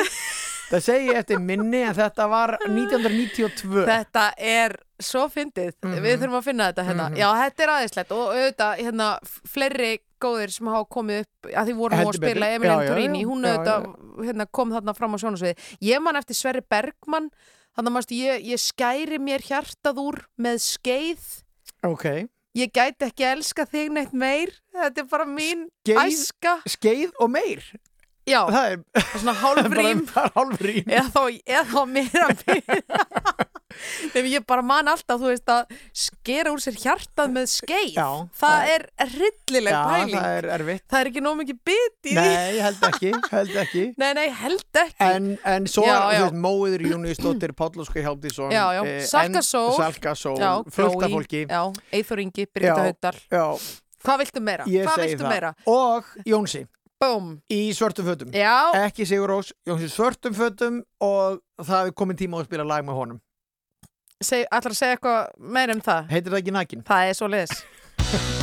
það segi eftir minni en þetta var 1992 Þetta er svo fyndið. Mhm. Við þurfum að finna þetta hérna. Mhm. Já, þetta er aðeinslegt og auðvitað hérna fleiri góðir sem hafa komið upp að því voru nú að spila já, Torini, hún auðvitað hérna, kom þarna fram á sjónasviði. Ég man eftir Sverri Bergmann þannig að mástu, ég, ég skæri mér hjartað úr með skeið Ok, ég gæti ekki elska þig neitt meir þetta er bara mín Skeið? æska skeið og meir já, það er svona hálfrým eða þá, þá meira Nefnir ég bara man alltaf, þú veist, að skera úr sér hjartað með skeið. Já, það er hryllileg Já, pæling. það er erfitt Það er ekki nóg mikið bit í því. Nei, held ekki, held ekki Nei, nei, held ekki. En, en svo Já, er, þú já. veist, Móiður Júniusdóttir, Páll Óskar Hjálmdísson Já, já. Salka Sól. Salka Sól, Já, fullt af fólki Já, Eithor Ingi, Birgitta Já, Haugdal. Já, Hvað viltu meira? ég Hvað segi það meira? Og Jónsi Búm. í svörtum fötum Já, ekki Sigur Rós, Jónsi svörtum fötum og það er komin tíma að spila lag með honum ætlar að segja eitthvað meira um það? heitir það ekki Nakin? Það er svo liðs.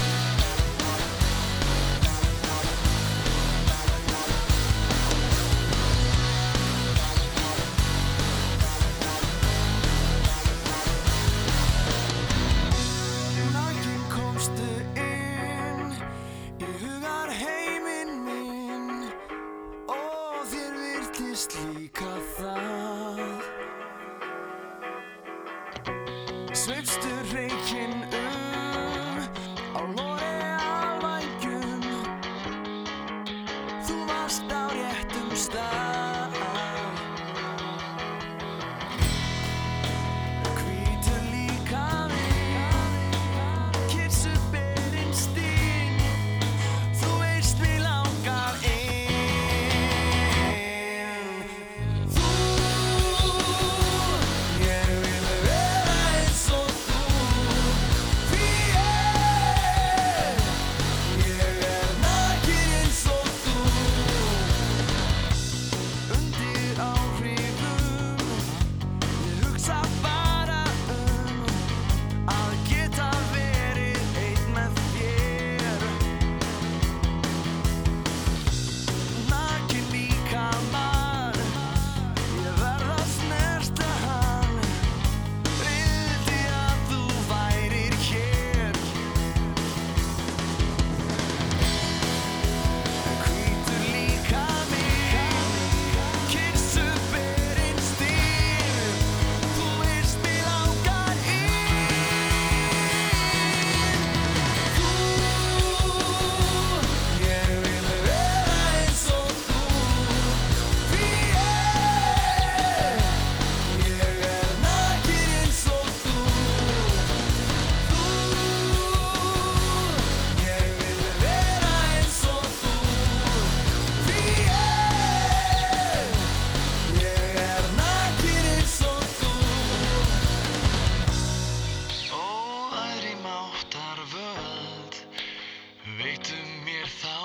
veitum mér þá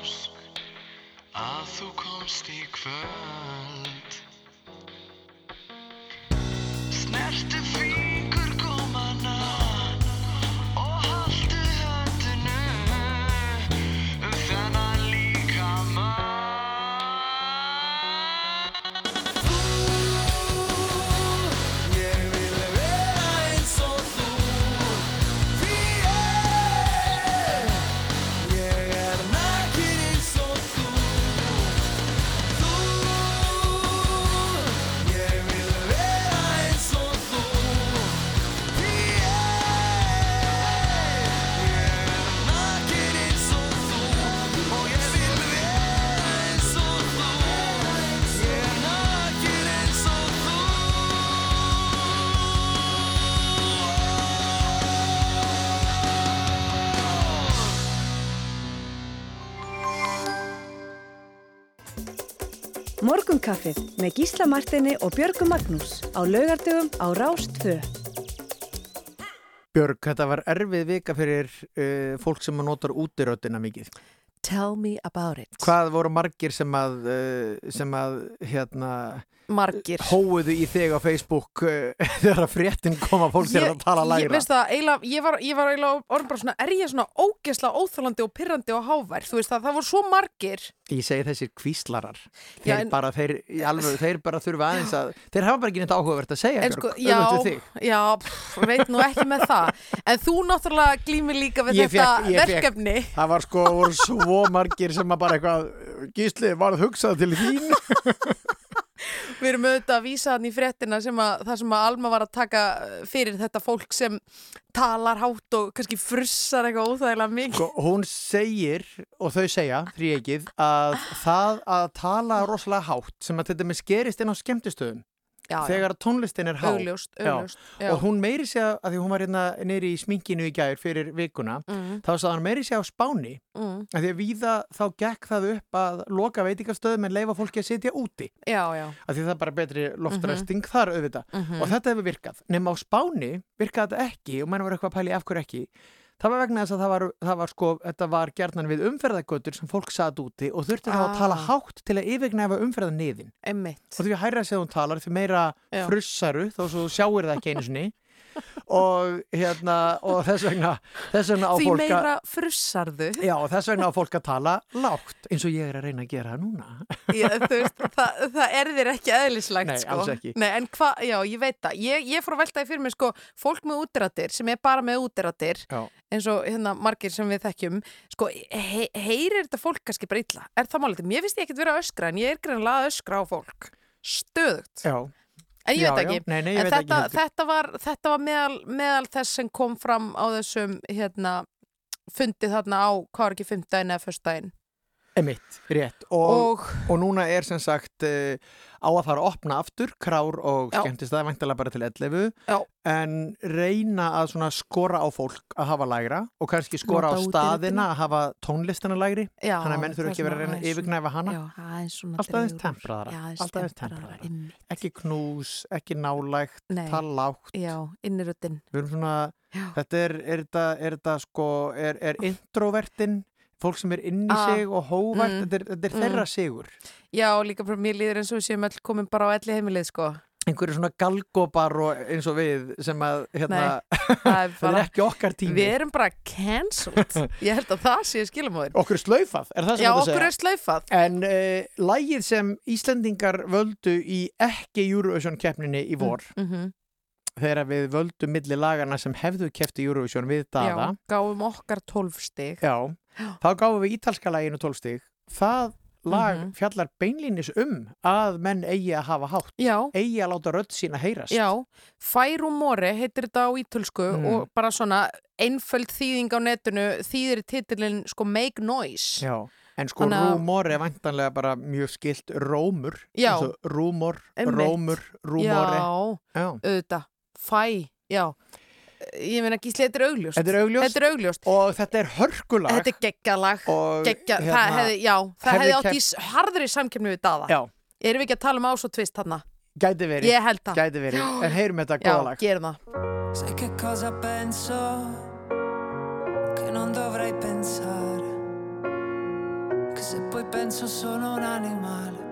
ósk að þú komst í kvöld. Morgunkaffið með Gísla Martini og Björgu Magnús á laugardögum á Rást 2. Björg, þetta var erfið vika fyrir uh, fólk sem notar útiröddina mikið. Tell me about it. Hvað voru margir sem að, uh, sem að hérna, Margir. hóuðu í þig á Facebook uh, þegar fréttin kom að fólk þegar að tala Ég, lægra? veist það, eiginlega, ég var, ég var eiginlega orðin bara svona, er ég svona ógesla óþólandi og pirrandi og hávær, þú veist það, það voru svo margir Ég segi þessir kvíslarar. Þeir, en- bara, þeir, alveg, þeir bara þurfa aðeins að, þeir hafa bara ekki neitt áhugavert að segja, En Björg, sko, við já, já, pff, veit nú ekki með það En þú náttúrulega glýmir líka við Ég þetta ég fékk- verkefni Það var sko, voru svo margir sem að bara eitthvað, gísli, þín. Við erum auðvitað að vísa hann í fréttina sem að það sem að Alma var að taka fyrir þetta fólk sem talar hátt og kannski frussar eitthvað óþægilega mikið. Sko, hún segir, og þau segja, þrýegið, að það að tala rosalega hátt, sem að þetta með skerist inn á skemmtistöðum, Já, já. þegar tónlistin er há. Augljóst, Já. augljóst, já. Og hún meiri sé að, því hún var hérna neyri í sminkinu í gær fyrir vikuna, Mm. þá sagði hann meiri sé á Spáni, Mm. að því að víða þá gekk það upp að loka veitingastöðum en leifa fólki að sitja úti. Já, já að því það er bara betri loftræsting þar auðvitað Mhm. og þetta hefur virkað nema á Spáni virkaði þetta ekki og menn var eitthvað að pæli af hverju ekki það var vegna þess að það var, það var sko þetta var gerðnan við umferðagötur sem fólk satt úti og þurfti þá að Ah. tala hátt til að yfirgnæfa umferðan niðin og því að hæra hún talar því meira Já. frussaru þó svo sjáir það ekki einu sinni og hérna og þess vegna þess vegna á Því fólk meira að frussarðu Já, þess vegna á fólk að tala lágt eins og ég er að reyna að gera núna Já, þú veist, það, það er þér ekki eðlislegt Nei, sko. alls ekki. Nei, en hvað, já, ég veit það ég, ég fór að veltaði fyrir mig, sko, fólk með útirættir sem er bara með útirættir Já. eins og hérna margir sem við þekkjum sko, he heyrir þetta fólk kannski bara illa er það málið? Mér finnst ég ekkert vera að öskra en ég er greinlega að öskra á fólk stöðugt Já, En ég Já, veit já. ekki, Nei, nei, ég en veit ekki þetta, heldur. þetta var, þetta var meðal, meðal þess sem kom fram á þessum hérna, fundið þarna á, hvað var ekki, fimmtudaginn eða föstudaginn Emitt, rétt. Og, Og- og núna er sem sagt uh, á að fara að opna aftur krár og Já. skemmtist það væntalega bara til 11 Já. en reyna að svona skora á fólk að hafa lægra og kannski skora Nota á staðina að hafa tónlistina lægri. Já, þannig að menn þurfa ekki að vera að reyna að yfirgnæfa hana. Já, aðeins svona alltaf úr. tempraðara. Já, alltaf aðeins tempraðara, ekki knús, ekki nálægt tala lágt Já, inniröddin við erum svona, þetta er, er þetta, er þetta sko, er, er introvertin fólk sem er inn í Ah, sig og hóvært, mm, þetta er, þetta er mm. þeirra sigur. Já, líka bara mér líður eins og við séum öll komin bara á elli heimilið, sko. Einhverju svona galgópar og eins og við sem að hérna, það er, ekki okkar tími. Við erum bara cancelled. Ég held að það sé skilumóðin okkur er slaufað, er það sem Já, þetta okkur segja? er slaufað. En uh, lægið sem Íslendingar völdu í ekki Eurovision keppninni í vor mm þegar við völdum milli lagana sem hefðu keppt í Eurovision við Dada. Já, gáum okkar 12 stig. Já, þá gáfum við ítalska laginu 12 stig. Það lag Mhm. fjallar beinlínis um að menn eigi að hafa hátt Já. eigi að láta rödd sína heyrast. Já, Færumore heitir þetta á ítölsku Mm. og bara svona einföld þýðing á netinu þýðir titilin sko make noise. Já, en sko Þannig að- rúmor er væntanlega bara mjög skilt rómur. Rúmor, Einmitt. rómur, rúmori Já, Já. auðvitað, fæ, já Ég meina Gísli, þetta er augljóst Þetta er augljóst Þetta er augljóst og þetta er hörkulag Þetta er geggjalag og Geggja, hérna, það hefði, já, það hefði átt í harðri samkemni við daða Já. Erum við ekki að tala um ás og tvist þarna? Gæti verið, Ég held það. gæti verið En heyrum þetta Já, góða lag gerum það Sai che cosa penso? Che non dovrei pensare. Che se poi penso sono un animale.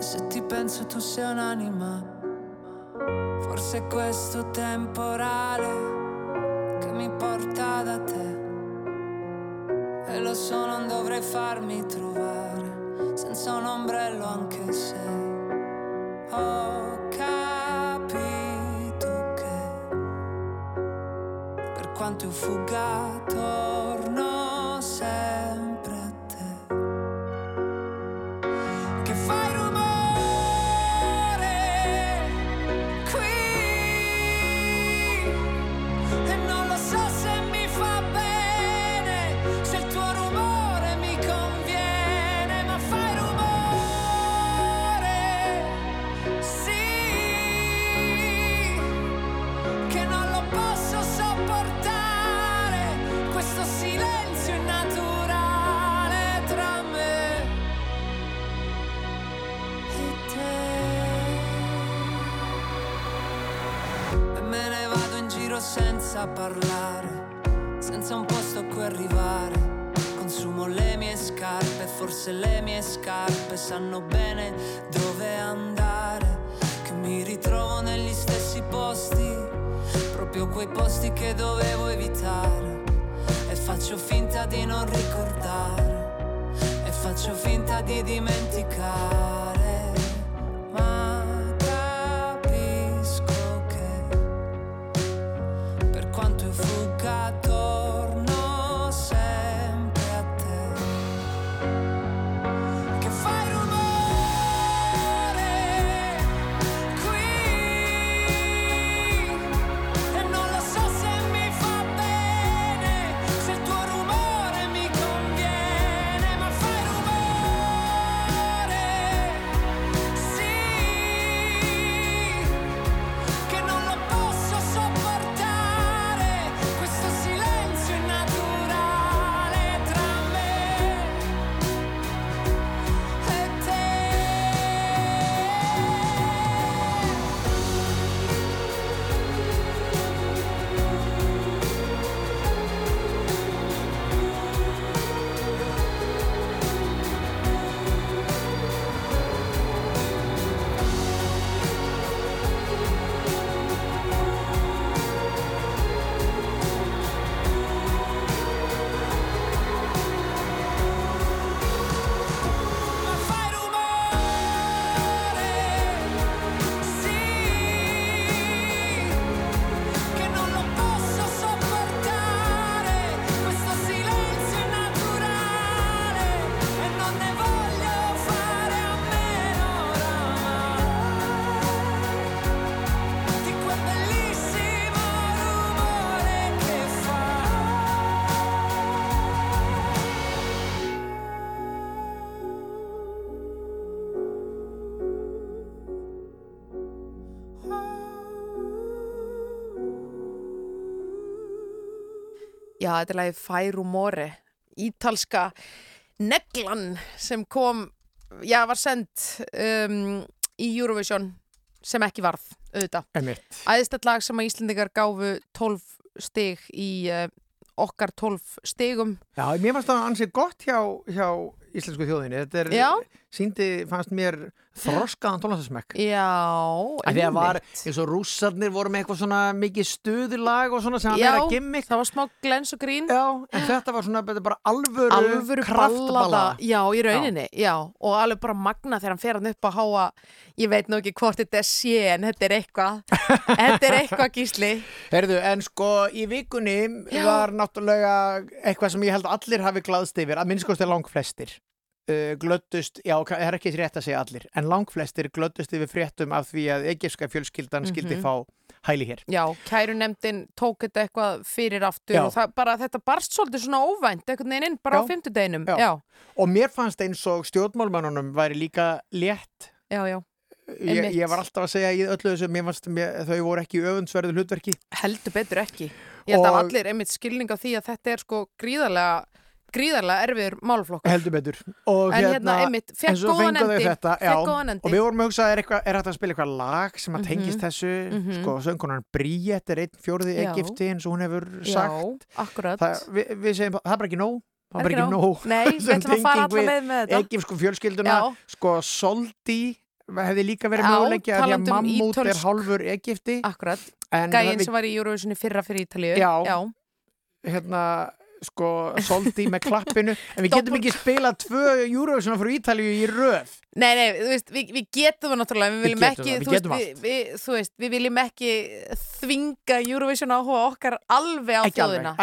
Se ti penso tu sei un'anima, forse questo temporale che mi porta da te. E lo so, non dovrei farmi trovare senza un ombrello anche se ho capito che per quanto io fugga torno sempre senza parlare, senza un posto a cui arrivare. Consumo le mie scarpe, forse le mie scarpe sanno bene dove andare. Che mi ritrovo negli stessi posti, proprio quei posti che dovevo evitare. E faccio finta di non ricordare, e faccio finta di dimenticare. Já, þetta er lagið Færumore, ítalska neglan sem kom, já, var sendt um, í Eurovision sem ekki varð, auðvitað. Emitt. Æðistett lag sem að Íslendingar gáfu 12 stig í uh, okkar 12 stigum. Já, mér fannst það ansið gott hjá, hjá íslensku þjóðinni. Þetta er, Já. síndi, fannst mér þroskaðan tónlastasmekk. Já, Af því að var eins og rússarnir voru með eitthvað svona mikið stuðulag og svona sem að Já, vera gimmick. það var smá glens og grín. Já, en þetta var svona bara alvöru, alvöru kraftballa. já, í rauninni, já. og alveg bara magna þegar hann fer hann upp að háa ég veit nú ekki hvort þetta sé en þetta er eitthvað þetta er eitthvað gísli Herðu, en sko í vikunni var náttúrulega eitthvað sem ég held að allir hafi glaðst yfir, að minnskost er langflestir uh, glöddust, já, það er ekki rétt að segja allir, en langflestir glöddust yfir fréttum af því að egypska fjölskyldan skildi Mhm. fá hæli hér. já, kærunemdin tók þetta eitthvað fyrir aftur Já. og það, bara þetta barst svolítið svona óvænt einhvern veginn inn bara á Já. fimmtudeginum Já. já, Og mér fannst eins og stjórnmálmannunum væri líka létt já, já, ég, ég var alltaf að segja í öllu þessu mér fannst mér, þau voru ekki öfundsverðu hlutverki heldur betur ekki ég held að Og- allir einmitt skilning á því að þetta er sko gríðarlega gríðarlega erfiður málflokkur heldur betur og En hérna, einmitt, fékk en svo góðan endi, þetta, já, og við vorum að hugsa er, eitthvað, er hægt að spila eitthvað lag sem að Mhm, tengist þessu mhm. sko, söngkonan Bríett er einn fjórði. Egipti eins og hún hefur sagt já, það, við, við segjum, það er bara ekki nóg það er bara Ekki nóg. Nei, sem tenging við þetta. Egipsku fjölskylduna Já. sko Soldi hefði líka verið að því að um mammút er hálfur Egipti Akkurat, gæinn sem var í Eurovisionni fyrra fyrir Ítalíu. Já. hérna sko soldi með klappinu en við getum ekki spilað tvö Eurovision frá Ítalíu í röð. Nei, nei, þú veist, við, við getum það náttúrulega, við viljum ekki, það, þú, veist, við, við, þú veist, við viljum ekki þvinga Eurovision áhuga okkar alveg á þjóðina.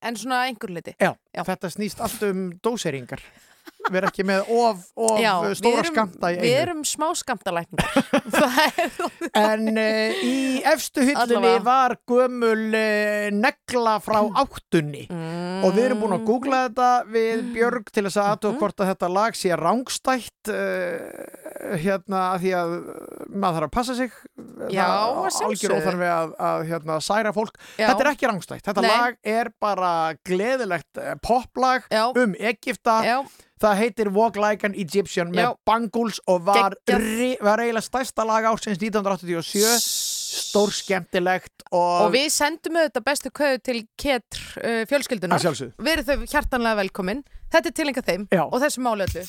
en svona einhver liti. Já, þetta snýst allt um dóseringar vera ekki með of, of Já, stóra við erum, skamta í Við einu erum smá skamtalækningar. en uh, í efstu Allavega. var gömul uh, negla frá áttunni og við erum búin að googla þetta við Björg til þess að aðtók hvort að þetta lag sé rángstætt uh, hérna að því að maður þarf að passa sig Já, Það að algjör sjálfsögðu. óþarfi að, að hérna, særa fólk Já. þetta er ekki rángstætt, þetta Nei. lag er bara gleðilegt eh, poplag um Egipta Já. það heitir Walk Like an Egyptian með Já. Bangles og var, var eiginlega stærsta lag ársins 1987 stór skemmtilegt og, Og við sendum auðvitað bestu köðu til Ketr uh, fjölskyldunar. Verið þau hjartanlega velkomin. Þetta er tilenga þeim Já. og þessu máli öllu.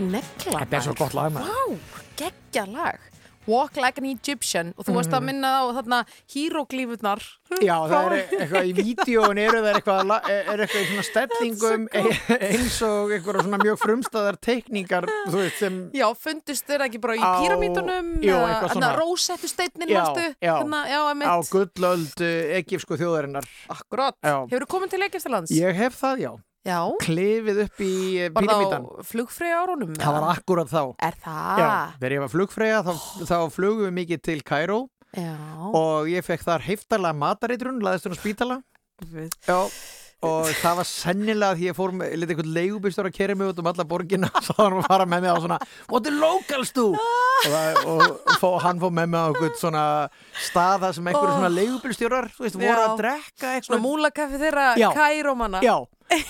Negla. Þetta er svo gott lag, maður. Vá, geggja lag. Walk like an Egyptian og þú varst að Mhm. minna á þarna híróglífurnar. Já, það er eitthvað í vídjóin eru það eitthvað, la- er eitthvað í svona stellingum e- eins og eitthvað svona mjög frumstæðar teikningar veist Já, fundust þeir ekki bara í píramítunum Jú, eitthvað svona. rósettu steinnin, Já, já. Já, á gullöld uh, egípsku þjóðarinnar Akkurát, hefur þú komin til Egyptalands? Ég hef það, já Já, Klifið upp í eh, var það píramítan á flugfreyja árunum? Það var akkurat þá Er það? Já, þegar ég var flugfreyja þá, þá flugum við mikið til Já. og ég fekk þar heiftarlega matareitrun, laðist hún á spítala Já, og það var sennilega því ég fór með, lítið einhvern leigubistur að kera mig út um alla borgina og það var hann að fara með mig á svona What the locals do? og, það, og, fó, hann fór með mig á einhvern svona stað þar sem einhverju Oh. svona veist, voru að drekka eitthvað Svona múlakaffi þeirra Já. kærómana Já,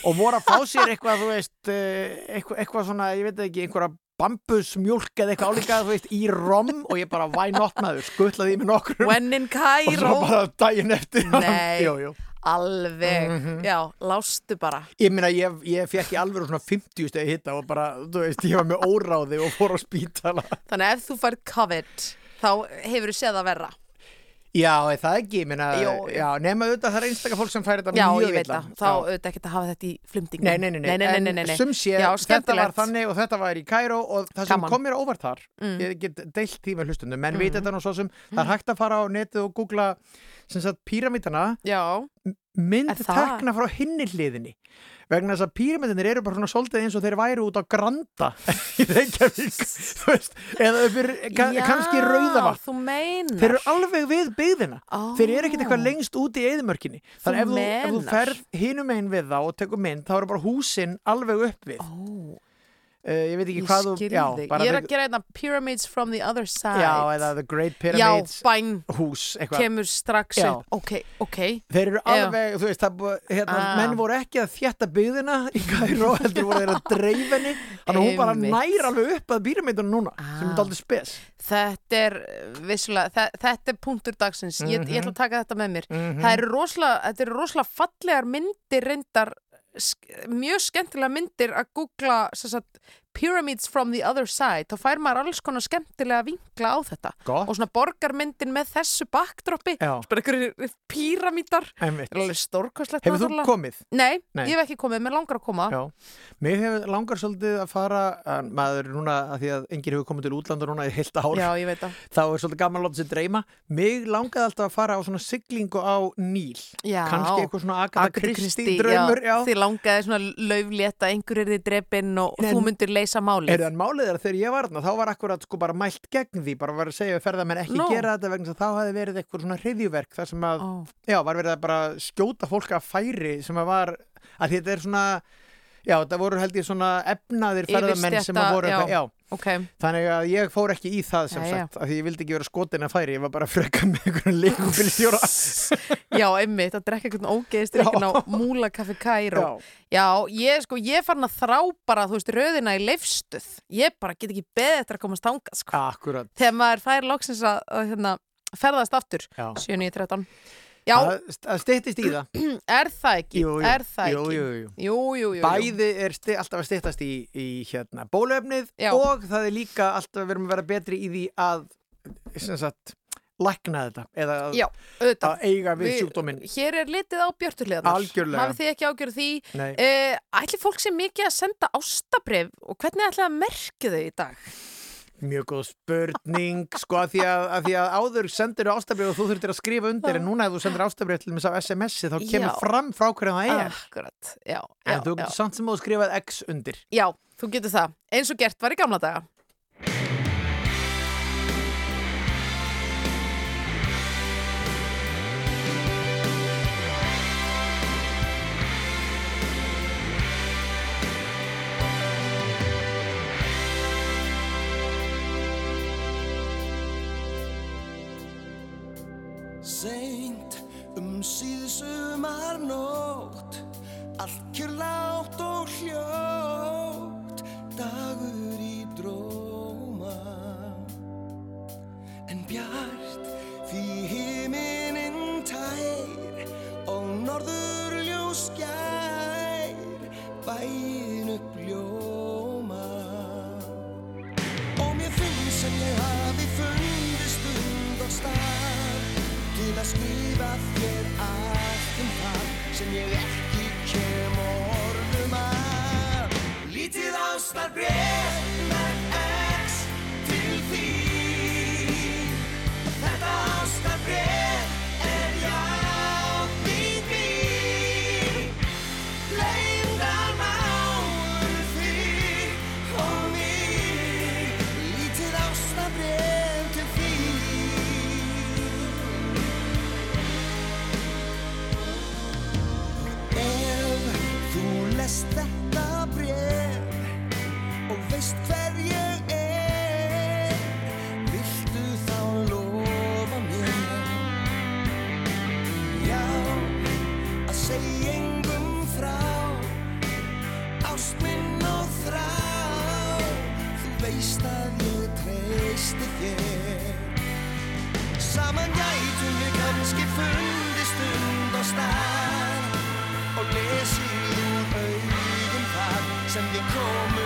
og voru að fá sér eitthvað, þú veist, eh, eitthvað, eitthvað svona, ég veit ekki, einhverja bambusmjólk eða eitthvað álíka, þú veist, í rom og ég bara, why not maður, skuttlaði í mig nokkur When in og svo bara daginn eftir Nei. jú, jú. Alveg, Mhm. já, lástu bara Ég meina, ég, ég fekk í alveg svona 50 stegi hitta og bara, þú veist, ég var með óráði og fór á spítala. Þannig að ef þú færð COVID þá hefur þú séð að verra Já, er það ekki? Meina, Jó, já, nema auðvitað það er einstakar fólk sem færi þetta já, mjög vilja. Já, þá auðvitað ekki að hafa þetta í flumtingum. Nei, nei, nei, nei, nei, nei, nei. Sum sé, þetta var þannig og þetta var í Kæró og það sem Kaman. kom mér óvart þar, mm. ég get deilt því með hlustundum, menn mm. veit þetta nú svo sem mm. það er mm. hægt að fara á netu og googla sem sagt píramítana, mynd tekna frá hinni hliðinni vegna þess að píramítanir eru bara svona svolítið eins og þeir væru út á Granda í Reykjavík eða uppir ka Já, kannski meinar. Þeir eru alveg við byggðina. Ó. þeir eru ekkert eitthvað lengst út í eðimörkinni þannig ef þú, ef þú ferð hinum einn við þá og tekur mynd þá eru bara húsin alveg upp við. Ó, uh, ég veit ekki ég hvað þú já, Ég er að gera þetta Pyramids from the other side já, eða The Great Já, Pyramids bæn, hús eitthvað kemur strax Já. upp Ok, ok Þeir eru Já. alveg, þú veist, það, hérna, Ah. menn voru ekki að þjætta byggðina í Kairó, heldur voru þeir að dreifinni þannig að hún bara Einmitt. nær alveg upp að býrameitunum núna, sem Ah. er aldrei spes Þetta er vissulega, þe- þetta er punktur dagsins ég, ég ætla að taka þetta með mér Mhm. Það eru rosalega, þetta eru rosalega fallegar myndir reyndar mjög skemmtilega myndir að googla sem sagt, Pyramids from the other side þá fær maður alls konar skemmtilega vinkla á þetta Gott. og svona borgarmyndin með þessu backdropi Já. bara einhverjir píramítar stórkostlegt Hefur þú komið? Nei, Nei. ég hef ekki komið, mér langar að koma Já, mér hefur langar svolítið að fara en maður núna, að því að enginn hefur komið til útlanda núna í heilt ár Já, ég veit það þá er svolítið gaman að láta sér dreyma mig langaði alltaf að fara á svona siglingu á Níl Já. kannski eitthvað svona Agatha Christie já. Þið langaði svona lauflétta, einhver er þið drepinn og Nei, þú myndir leysa málið Er það málið að þegar ég var þarna þá var akkurat sko bara mælt gegn því bara var að segja við ferðamenn ekki Nú. gera þetta vegna að þá hefði verið eitthvað svona hriðjuverk þar sem að, Ó já, var verið að bara skjóta fólk að færi sem að var, að þetta er svona já, það voru held ég svona efnaðir ferðamenn sem að voru já. Að, já. Okay. þannig að ég fór ekki í það sem ja, sagt, af því ég vildi ekki vera skotin að færi ég var bara að freka með einhvern leikubilsjóra Já, einmitt, að drekka einhvern ógeðist reygin á múla kaffi kæru Já, ég sko, ég fann að þrá bara, þú veist, röðina í leifstuð ég bara get ekki betra að komast ánga sko. Akkurat. Þegar maður fær loksins að, að hérna, ferðast aftur. 7.13 Það, styttist í það er það ekki? Jú, jú. Er það ekki? jú. Bæði er sti, alltaf að styttast í, í hérna, bólöfnið og það er líka alltaf að verðum að vera betri í því að sem sagt, lækna þetta eða að, Já, að eiga við, Við- sjúkdóminn Hér er litið á Algjörlega. Hafið þið ekki ágjörð því uh, Ætli fólk sem mikið að senda ástabrif og hvernig ætli að merkja þau í dag? Mjög góð spurning sko að því að, að, því að áður sendir ástabrið og þú þurftir að skrifa undir en núna ef þú sendir ástabrið til þess af SMS-i þá kemur Já. fram frá hverju það er. Akkurat, já, en já, þú getur samt sem þú skrifað X undir. Já, þú getur það. Eins og gert var í gamla daga Seint um síðsumar nótt Allt kjörlátt og hljótt Dagur í dróma. En bjart því himinin tær Og norður að skrifa þér allt um það sem ég ekki kem orðum að. Lítið ástarbref með Saman gætum við kannski fundið stund og stað. Og lesið úr augum þar sem við komum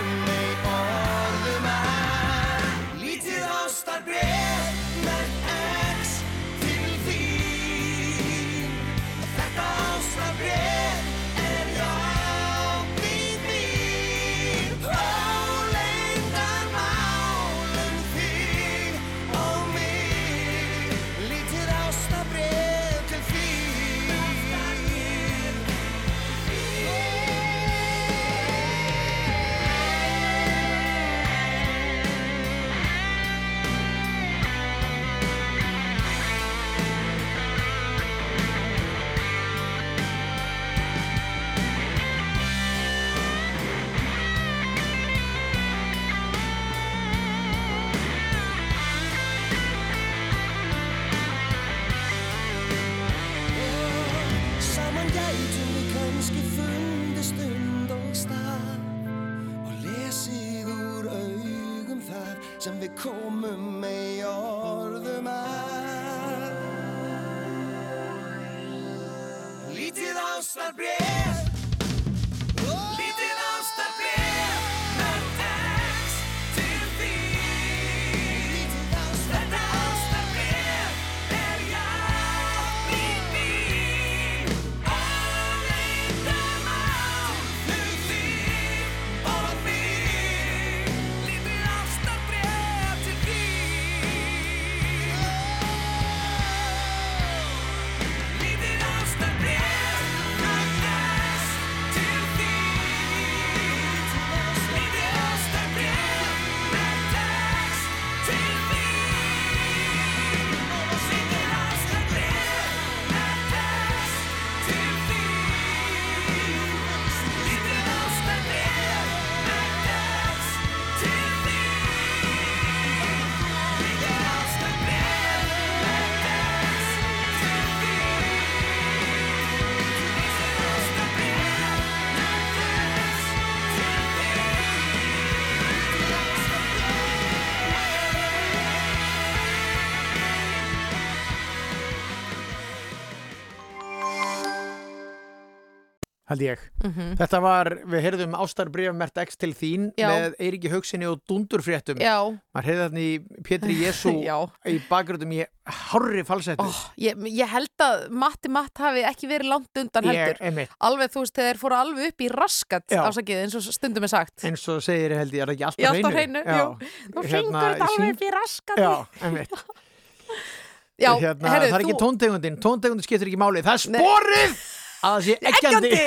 held ég. Mhm. Þetta var, við heyrðum ástarbrif mert X til þín Já. með Eiríki Haugsinni og Dundurfréttum. Já. Maður heyrði þarna í Pétri Jésu í bakgröndum í hárri falsettu. Oh, ég, ég held að Matti Matt hafi ekki verið langt undan Ég- heldur einmitt. alveg þú veist þeir fóru alveg upp í raskat ásakið eins og stundum er sagt Eins og segir held ég, er það ekki alltaf Í allt á hreinu, jú. Þú syngur þetta alveg upp í raskati. Já, einmitt. Já, hérna, herru, það er ekki þú- tóntegundin, tóntegundin skiptir ekki máli, það er sporið að það sé eggjandi.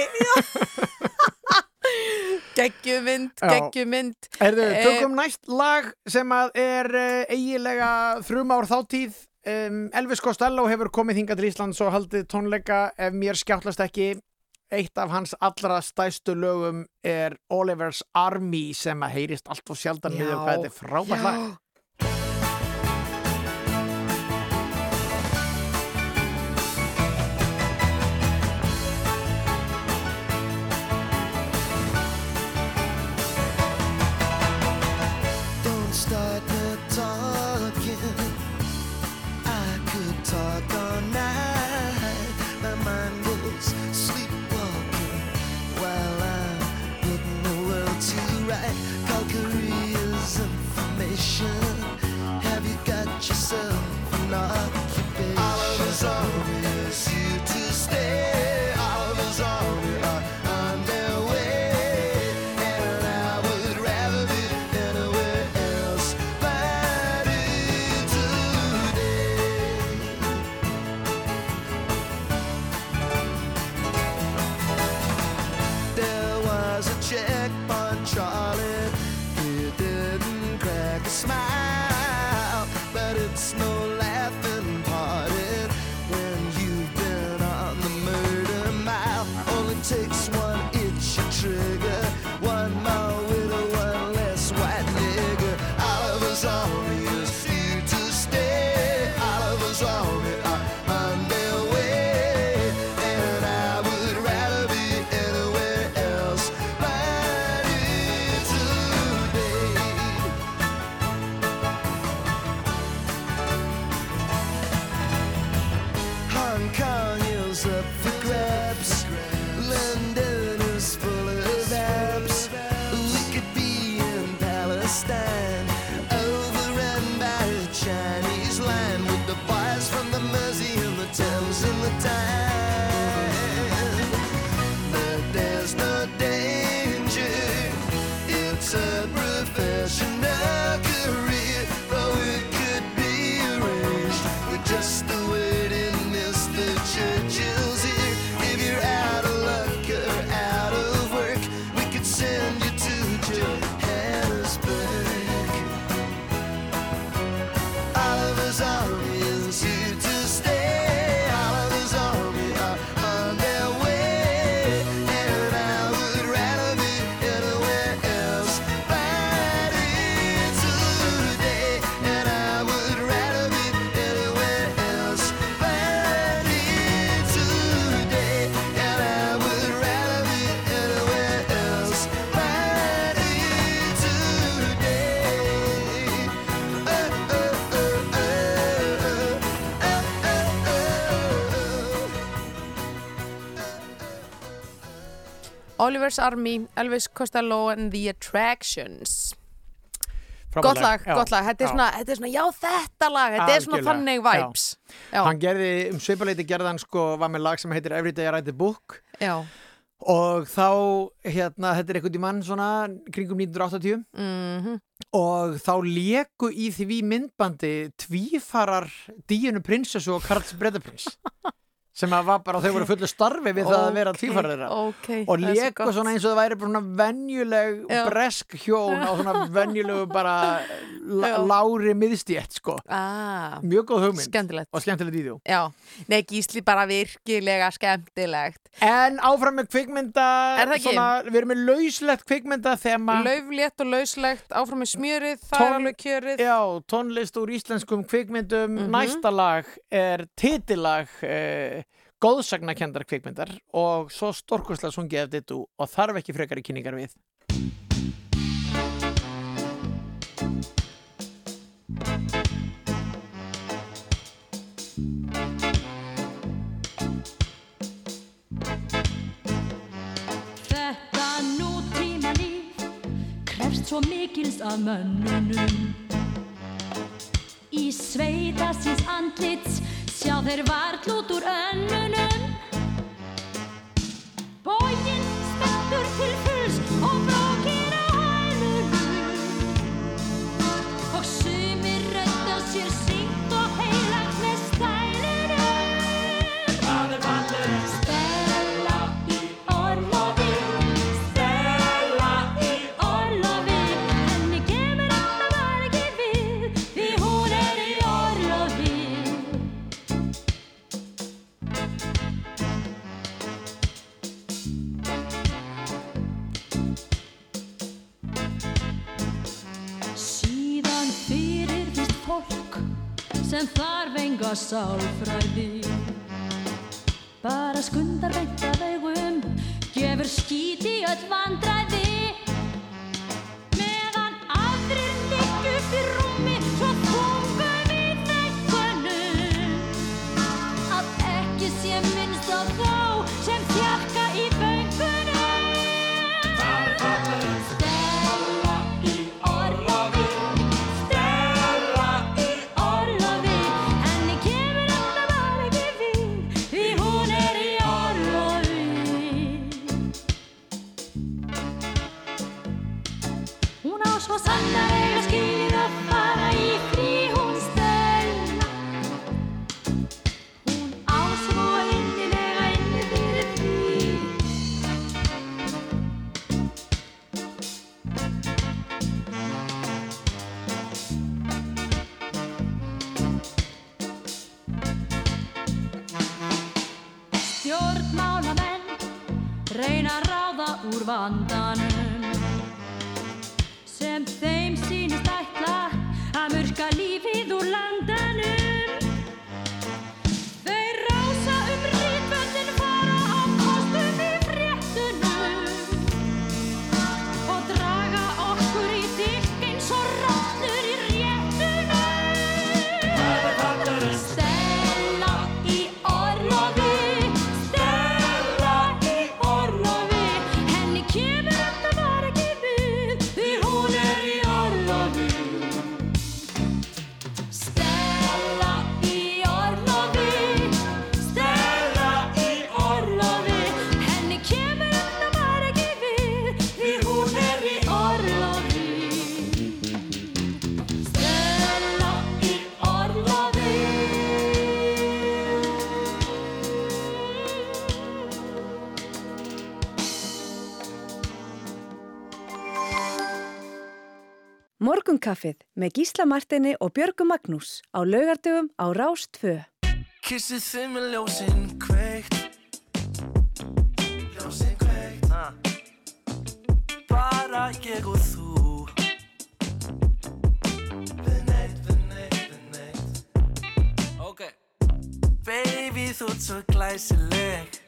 geggjumynd, geggjumynd. Erðu, Eh, tökum næst lag sem að er uh, eigilega þrjum ár þáttíð um, Elvis Costello hefur komið hingað til Íslands og haldið tónleika ef mér skjáttlast ekki. Eitt af hans allra stæstu lögum er Oliver's Army sem að heyrist allt og sjaldan við hvað þetta er frábært lag Oliver's Army, Elvis Costello and the Attractions. Gott lag, Já, gott lag, þetta er, já. svona, þetta er svona, já þetta lag, þetta er svona þannig vibes. Já, Hann gerði, um svipaleiti gerði hann sko, var með lag sem heitir Every Day I Write a Book. Já, og þá, hérna, þetta er í mann svona kringum 1980 mhm. Og þá leku í því myndbandi tvífarar Díunu prinsessu og Karls Bredaprins sem að var bara, þau voru fullu starfi við það að vera Ok, tvífarar þeirra ok, og svo leku gott. svona eins og það væri bara svona venjuleg Já. bresk hjón á svona venjulegu bara lári miðstétt sko. Ah, mjög góð hugmynd. Skemmtilegt. Og skemmtilegt vídeo. Já, nei gísli bara virkilega skemmtilegt. En áfram með kvikmynda svona, við erum með lauslegt kvikmynda þema Lauflétt og lauslegt, áfram með smjörið, það er Tón- alveg kjörið. Já, tónlist úr íslenskum kvikmyndum. Mhm. næsta lag er titillag eh, góðsagnakendar kvikmyndar og svo stórkurslega sungið eftir þetta og þarf ekki frekar í kynningar við. Þetta nútíma líf krefst svo mikils af mönnunum. Í sveita síns andlits sjá þeir vart út úr önnunum. Bóginn stendur til fulls sem þarf enga sálfræði. Bara skundar beint af augum gefur skít í öll vandræði. Meðan aðrir liggu upp í Morgunkaffið með Gísla Martini og Björgu Magnús á laugardöfum á Rás 2. Kissið þið með ljósinn kveikt. Ljósinn kveikt. Ah. Bara ég og þú. Við neitt, við neitt, við neitt. Ok. Baby þú ert svo glæsileg.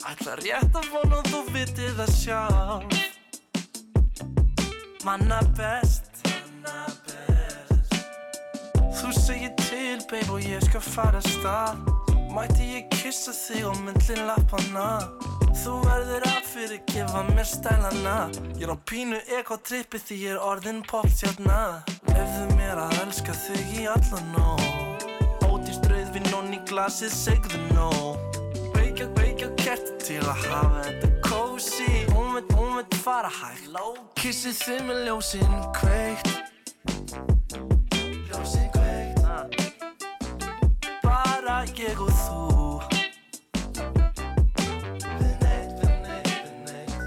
Ætla rétt að vona að þú vitið það sjálf Manna best. Þú segir til, babe, og ég skal fara stað. Mætti ég kissa þig á myndlin lappana? Þú verður að fyrir gefa mér stælana. Ég er á pínu ekotrippi því ég er orðin popstjarna Lefðu mér að elska þig í allan nóg Ódýrst rauðvinn og í glasið segðu nóg Veikja, veikja kerti til að hafa þetta Veit fara hægt Kissið þið með ljósinn kveikt. Ljósinn kveikt ah. Bara ég og þú. Við neitt, við neitt, við neitt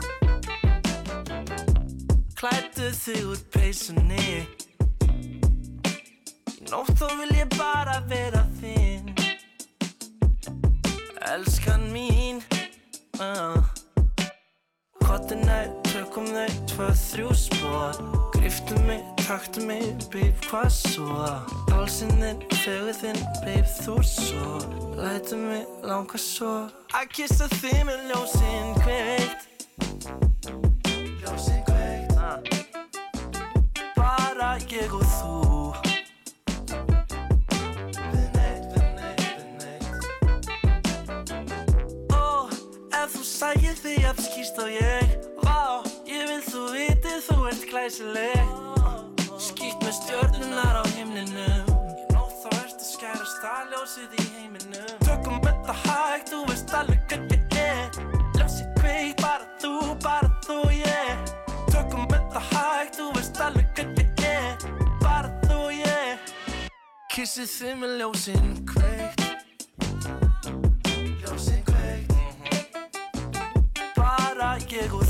Klættu þig úr peysunni. Í nótt þó vil ég bara vera þinn. Elskan mín uh. Kottu næ, tökum þau tvö, þrjú spór Griftu mig, taktu mig, babe, hvað svo? Fegur þinn, babe, þú svo. Lætu mig langa svo. Að kissa þig með ljósinn kveikt. Ljósinn kveikt uh. Bara ég og þú. Við neitt, við neitt, við neitt þú ert glæsileg. Skýrt með stjörnunar á himninum. Ég nótt þá ertu skæra staðljósið í heiminum. Tökum þetta hægt, þú veist alveg hvað ég er. Ljósið kveikt, bara þú, bara þú, yeah. Tökum þetta hægt, þú veist alveg hvað ég er. Bara þú, yeah. Kissið þið með ljósinn kveikt. Ljósinn kveikt. Bara ég og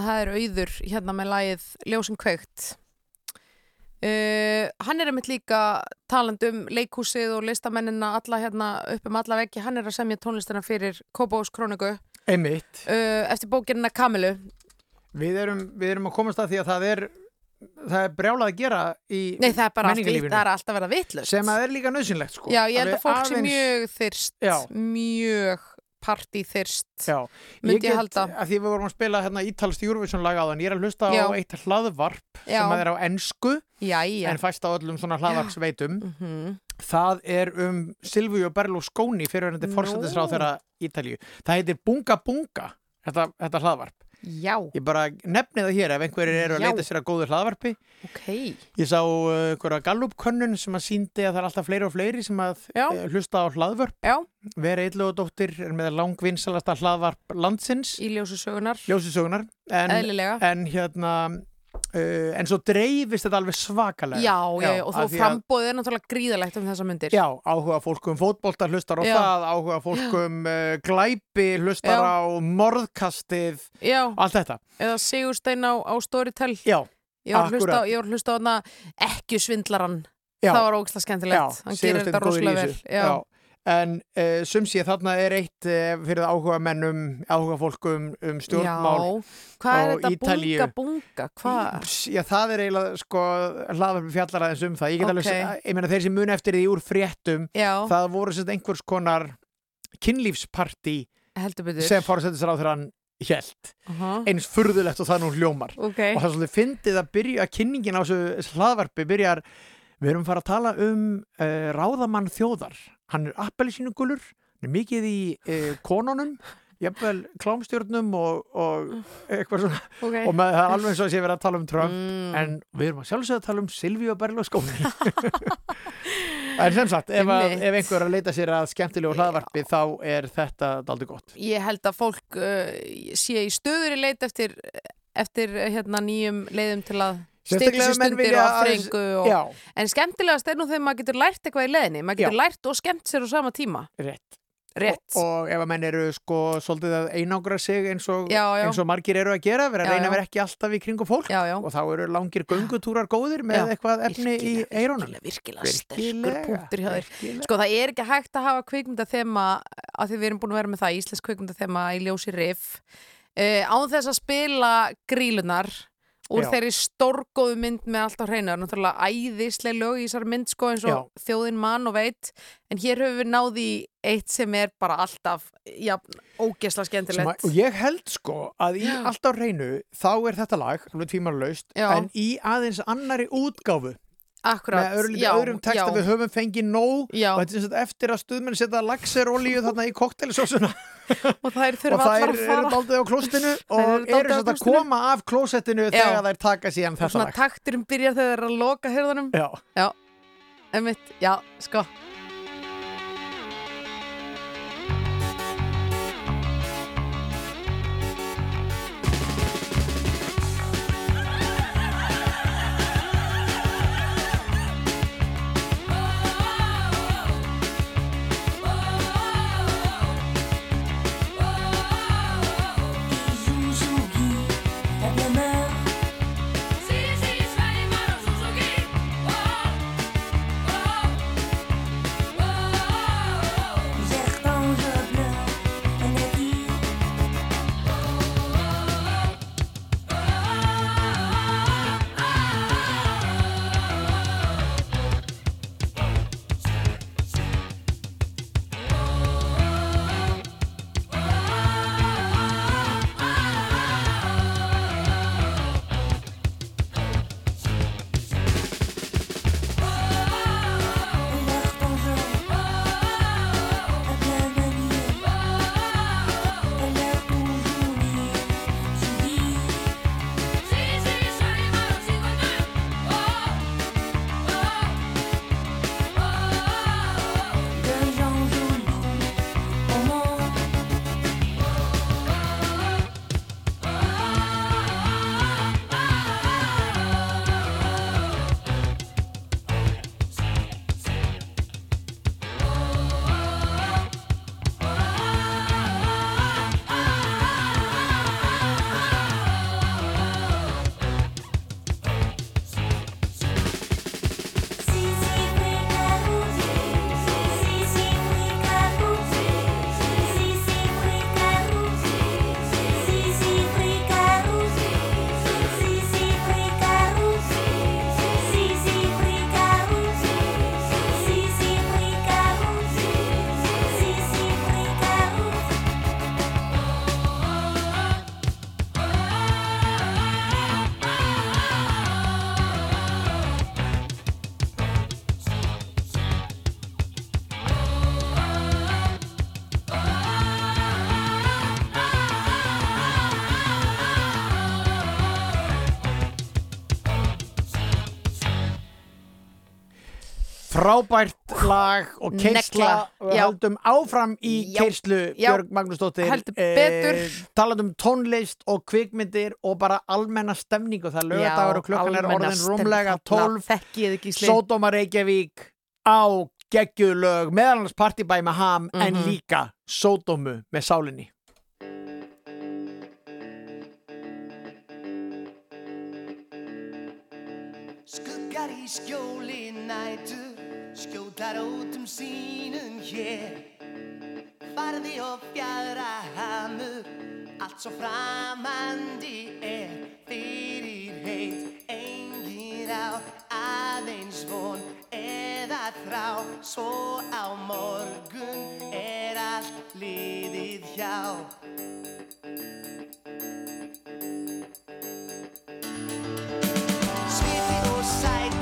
það er auður hérna með lagið Ljósin kveikt. Uh, hann er einmitt líka taland um leikhúsið og listamennina alla hérna upp um alla veggi. Hann er að semja tónlistina fyrir Kópós Króniku uh, Einmitt. eftir bókinina Kamilu Við erum, við erum að komast að því að það er það er brjálað að gera í Nei, það er bara allt það er alltaf að vera vitlust sem að er líka nöðsynlegt sko. Já, ég held að fólk sé mjög þyrst. Já. mjög partíþyrst Já, myndi ég get, halda að því við vorum að spila hérna ítalst Eurovision lag á þann, ég er að hlusta Já. á eitt hlaðvarp Já. sem er á Jæja. en fæst á öllum svona hlaðvarpsveitum Mhm. það er um Silvio Berlusconi fyrirverandi Nú. fórsættisráð þeirra Ítalíu það heitir Bunga Bunga þetta, þetta hlaðvarp Já. ég bara nefni það hér ef einhverjir eru að Já. leita sér að góðu hlaðvarpi Ok. ég sá uh, einhverja Gallup-könnun sem að síndi að það er alltaf fleiri og fleiri sem að uh, hlusta á hlaðvarp Já. Vera Eillóðdóttir er með langvinnsalasta hlaðvarp landsins í ljósusögunar ljósusögunar en, Eðlilega. en hérna uh, en svo dreifist þetta alveg svakalega Já, já, já, og að- frambóðið er náttúrulega gríðalegt um þessa myndir Já, áhuga fólk um fótbolta hlustar á Já. það, áhuga fólk um uh, glæpi hlustar Já. á morðkastið, allt þetta. Eða Sigurstein á, á Storytel Já, akkurat. ég að hlusta á hana ekki svindlaran. Það var ógæslega skemmtilegt Hann gerir þetta rosalega vel. Já. En uh, sum sé þarna er eitt uh, fyrir áhuga mennum, áhuga fólk um, stjórnmál Já. Hvað er á þetta Ítalíu. bunga bunga? Hvað? Já, það er eiginlega sko hlaðvarpi fjallar aðeins um það. Ég get alveg, Ok. ég meina þeir sem muni eftir því úr fréttum, Já. það voru sagt einhvers konar kynlífsparti sem fórsættisráð þegar hann hjælt. Aha. Eins furðulegt og það nú hljómar. Ok. Og það er svolítið fyndið að byrja að kynningin á þessu hlaðvarpi byrjar, við erum fara að tala um uh, ráðamann þjóðar. Hann er appelsínugulur, hann er mikið í uh, konunum, jafnvel klámstjörnum og, og eitthvað svona. Ok. og með, það er alveg eins og að sé verið að tala um Trump en við erum að sjálfsögða að tala um Silvíu Berlusconi. En sem sagt, ef, að, ef einhver er að leita sér að skemmtilegu hlaðvarpi þá er þetta daldi gott. Ég held að fólk uh, sé í stöður í leit eftir, eftir hérna, nýjum leiðum til að stilla Sérstaklega sér ef menn stundir vilja og afþrengu og... En skemmtilegast er nú þegar maður getur lært eitthvað í leiðinni. Maður getur Já. lært og skemmt sér á sama tíma. Rétt. Rétt. Og, og ef að menn eru sko svolítið að einangra sig eins og, Já, já. eins og margir eru að gera, vera að Já, reyna að vera ekki alltaf í kringum fólk. Og þá eru langir göngutúrar góðir með eitthvað efni í eirónum. Virkilega sterkur punktur hjá þér. Sko það er ekki hægt að hafa kvikmyndathema að því við erum búin að vera með það íslensk kvikmyndathema í ljósi riff uh, án þess að spila grílunar úr Já. þeirri stórgóðu mynd með allt á er náttúrulega æðisleg lög í þessari mynd sko eins og Já. þjóðin mann og veit en hér höfum við náði eitt sem er bara alltaf já, ógesla skemmtilegt og ég held sko að í Já. allt á hreinu þá er þetta lag, alveg tvímarlaust Já. en í aðeins annari útgáfu Akkurat, með öðru, já, öðrum texta já. við höfum fengið nóg. Já. og þetta er eftir að stuðmenn setja laxer olíu þarna í kokteilisósuna og þær að eru daldið á klóstinu og eru sagt að koma af klósettinu þegar þær taka síðan svona lag takturinn byrjar þegar þeir eru að loka hörðunum Já. já, einmitt, já, sko frábært lag og Negla, og já. höldum áfram í já. Björg Magnúsdóttir betur. talandum tónlist og kvikmyndir og bara almenna stemningu það er lögadagur og klukkan er orðin rúmlega stemning. 12 Þekkið ekki slið Sódóma Reykjavík á geggjulög meðal annars partibæ með ham en Mhm. líka Sódómu með sálinni Skjótar út um sínum hér Farði og fjara hamur. Allt svo framandi er Fyrir heit. Engin á aðeins von Eða þrá. Svo á morgun Er allt liðið hjá. Sviti og sætur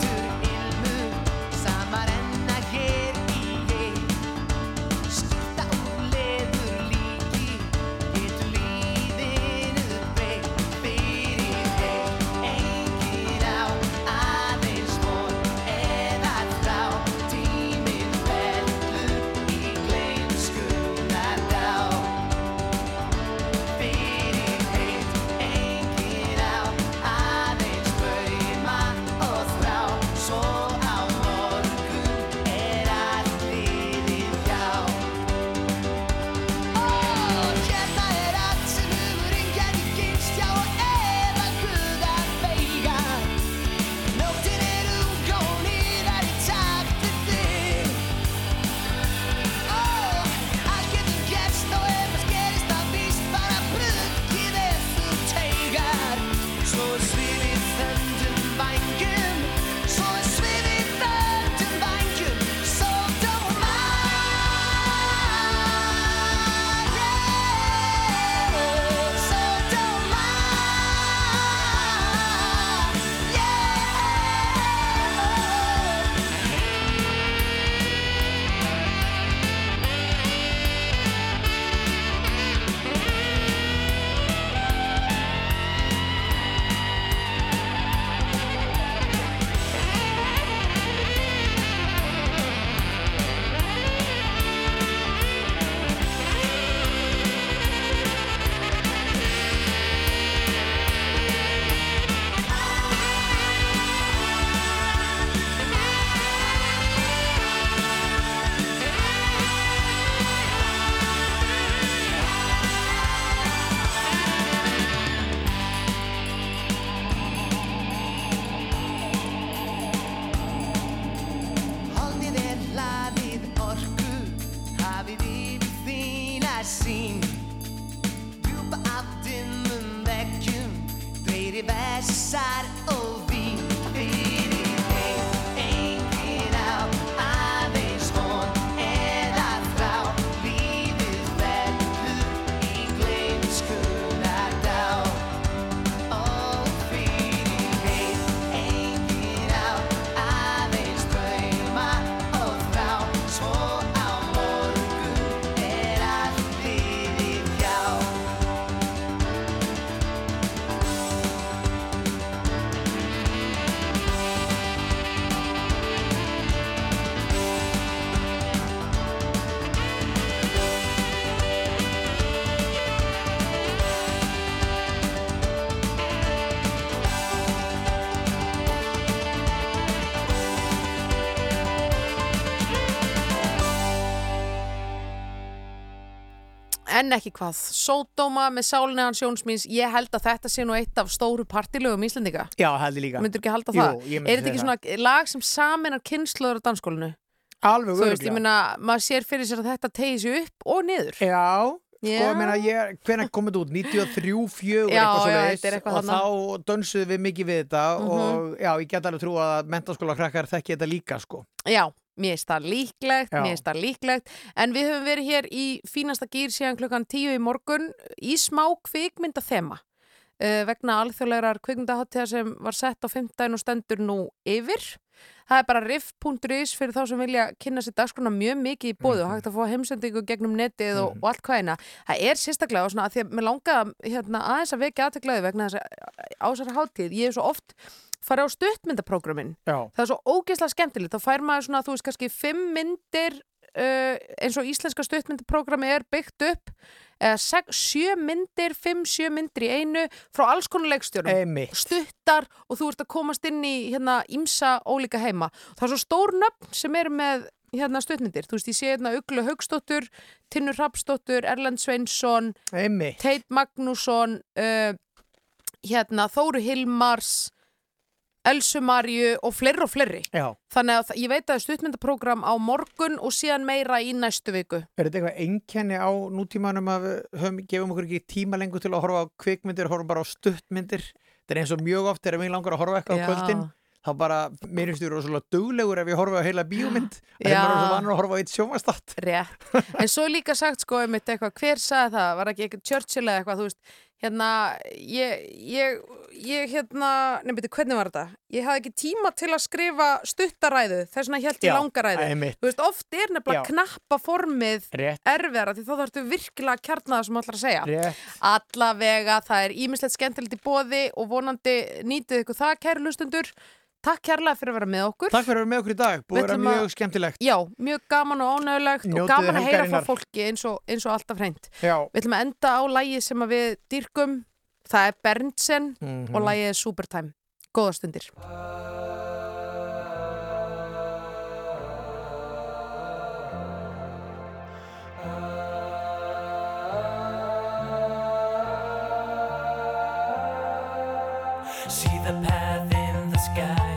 En ekki hvað, Sódóma með sálinni hans Jónsmíns, ég held að þetta sé nú eitt af stóru partilögum Íslendinga. Já, heldur líka Myndur ekki halda Jú, það? myndi er þetta ekki svona lag sem saminar kynnslóður á dansskólinu? Alveg Þú veist, ég meina, maður sér fyrir sér að þetta tegi sig upp og niður. Já, Já. sko, ég meina, ég, hvenær komið þetta út? 93, 4, Já, eitthvað já, svo þetta eitthvað og þá dönsuðum við mikið við þetta Mhm. og já, ég get alveg trú að mentaskóla krakkar þekki þetta líka, sko. Já, mér finnst það líklegt, Já. mér finnst það líklegt, en við höfum verið hér í fínasta gýr síðan klukkan tíu í morgun í smá kvikmynda þema. Uh, vegna alþjóðlegar kvikmyndaháttíða sem var sett á 15 og stendur nú yfir. Það er bara riff.is fyrir þá sem vilja kynna sér dagskrona mjög mikið í bóðu og hægt að fá heimsendingu gegnum netið og, og allt hvaðina. Það er sérstaklega og svona að því að mér langaði hérna, aðeins að vekja aðteklaði vegna þess að á þessari háttíð. Ég hef svo oft farið á stuttmyndaprógramin það er svo ógeðslega skemmtilegt. Þá fær maður svona, þú veist, kannski fimm myndir uh, eins og íslenska stuttmyndaprógrami er byggt upp eða sjö myndir, fimm, sjö myndir í einu frá alls konar leikstjórum. Stuttar og þú ert að komast inn í hérna ímsa ólíka heima. Það er svo stór nöfn sem eru með hérna stuttmyndir, þú veist, ég sé hérna Uglu Haugsdóttur, Tinnur Hrapsdóttur Erlend Sveinsson. Teit Magnússon uh, hérna Þóru Hilmars Elsu Marju og fleiri og fleiri Já. þannig að það- ég veit að það er stuttmyndaprógram á morgun og síðan meira í næstu viku Er þetta eitthvað einkenni á nútímanum að höfum, gefum okkur ekki tíma lengur til að horfa á kvikmyndir, horfum bara á stuttmyndir? Þetta er eins og mjög oft þegar við langar að horfa eitthvað á Já. kvöldin þá bara, finnst þú rosalega duglegur ef ég horfa á heila Já. þegar maður er svo vanur að horfa á eitt sjómastatt Rétt, en svo er líka sagt sko um eitthvað, hver sagði það, var ekki eitthvað Churchill eða eitthvað, þú veist, hérna ég, ég, ég hérna nefnir, hvernig var þetta? Ég hafði ekki tíma til að skrifa stuttaræðu þess vegna held ég langaræðu þú veist, oft er nefnilega Já. knappa formið Rétt. erfiðara því þá þarftu virkilega að kjarna það sem ætlar að segja Rétt. allavega, það er ímislegt skemmtilegt í bóði og vonandi nýtið ykkur það, kæru lustundur Takk kærlega fyrir að vera með okkur Takk fyrir að vera með okkur í dag, búið að vera mjög skemmtilegt Já, mjög gaman og ánægulegt og Njótið gaman að heyra frá fólki eins og, eins og alltaf hreint. Já. Við ætlum að enda á lægi sem að við dýrkum. Það er Berntsen Mhm. og lægið er Supertime. Góða stundir. See the path in the sky.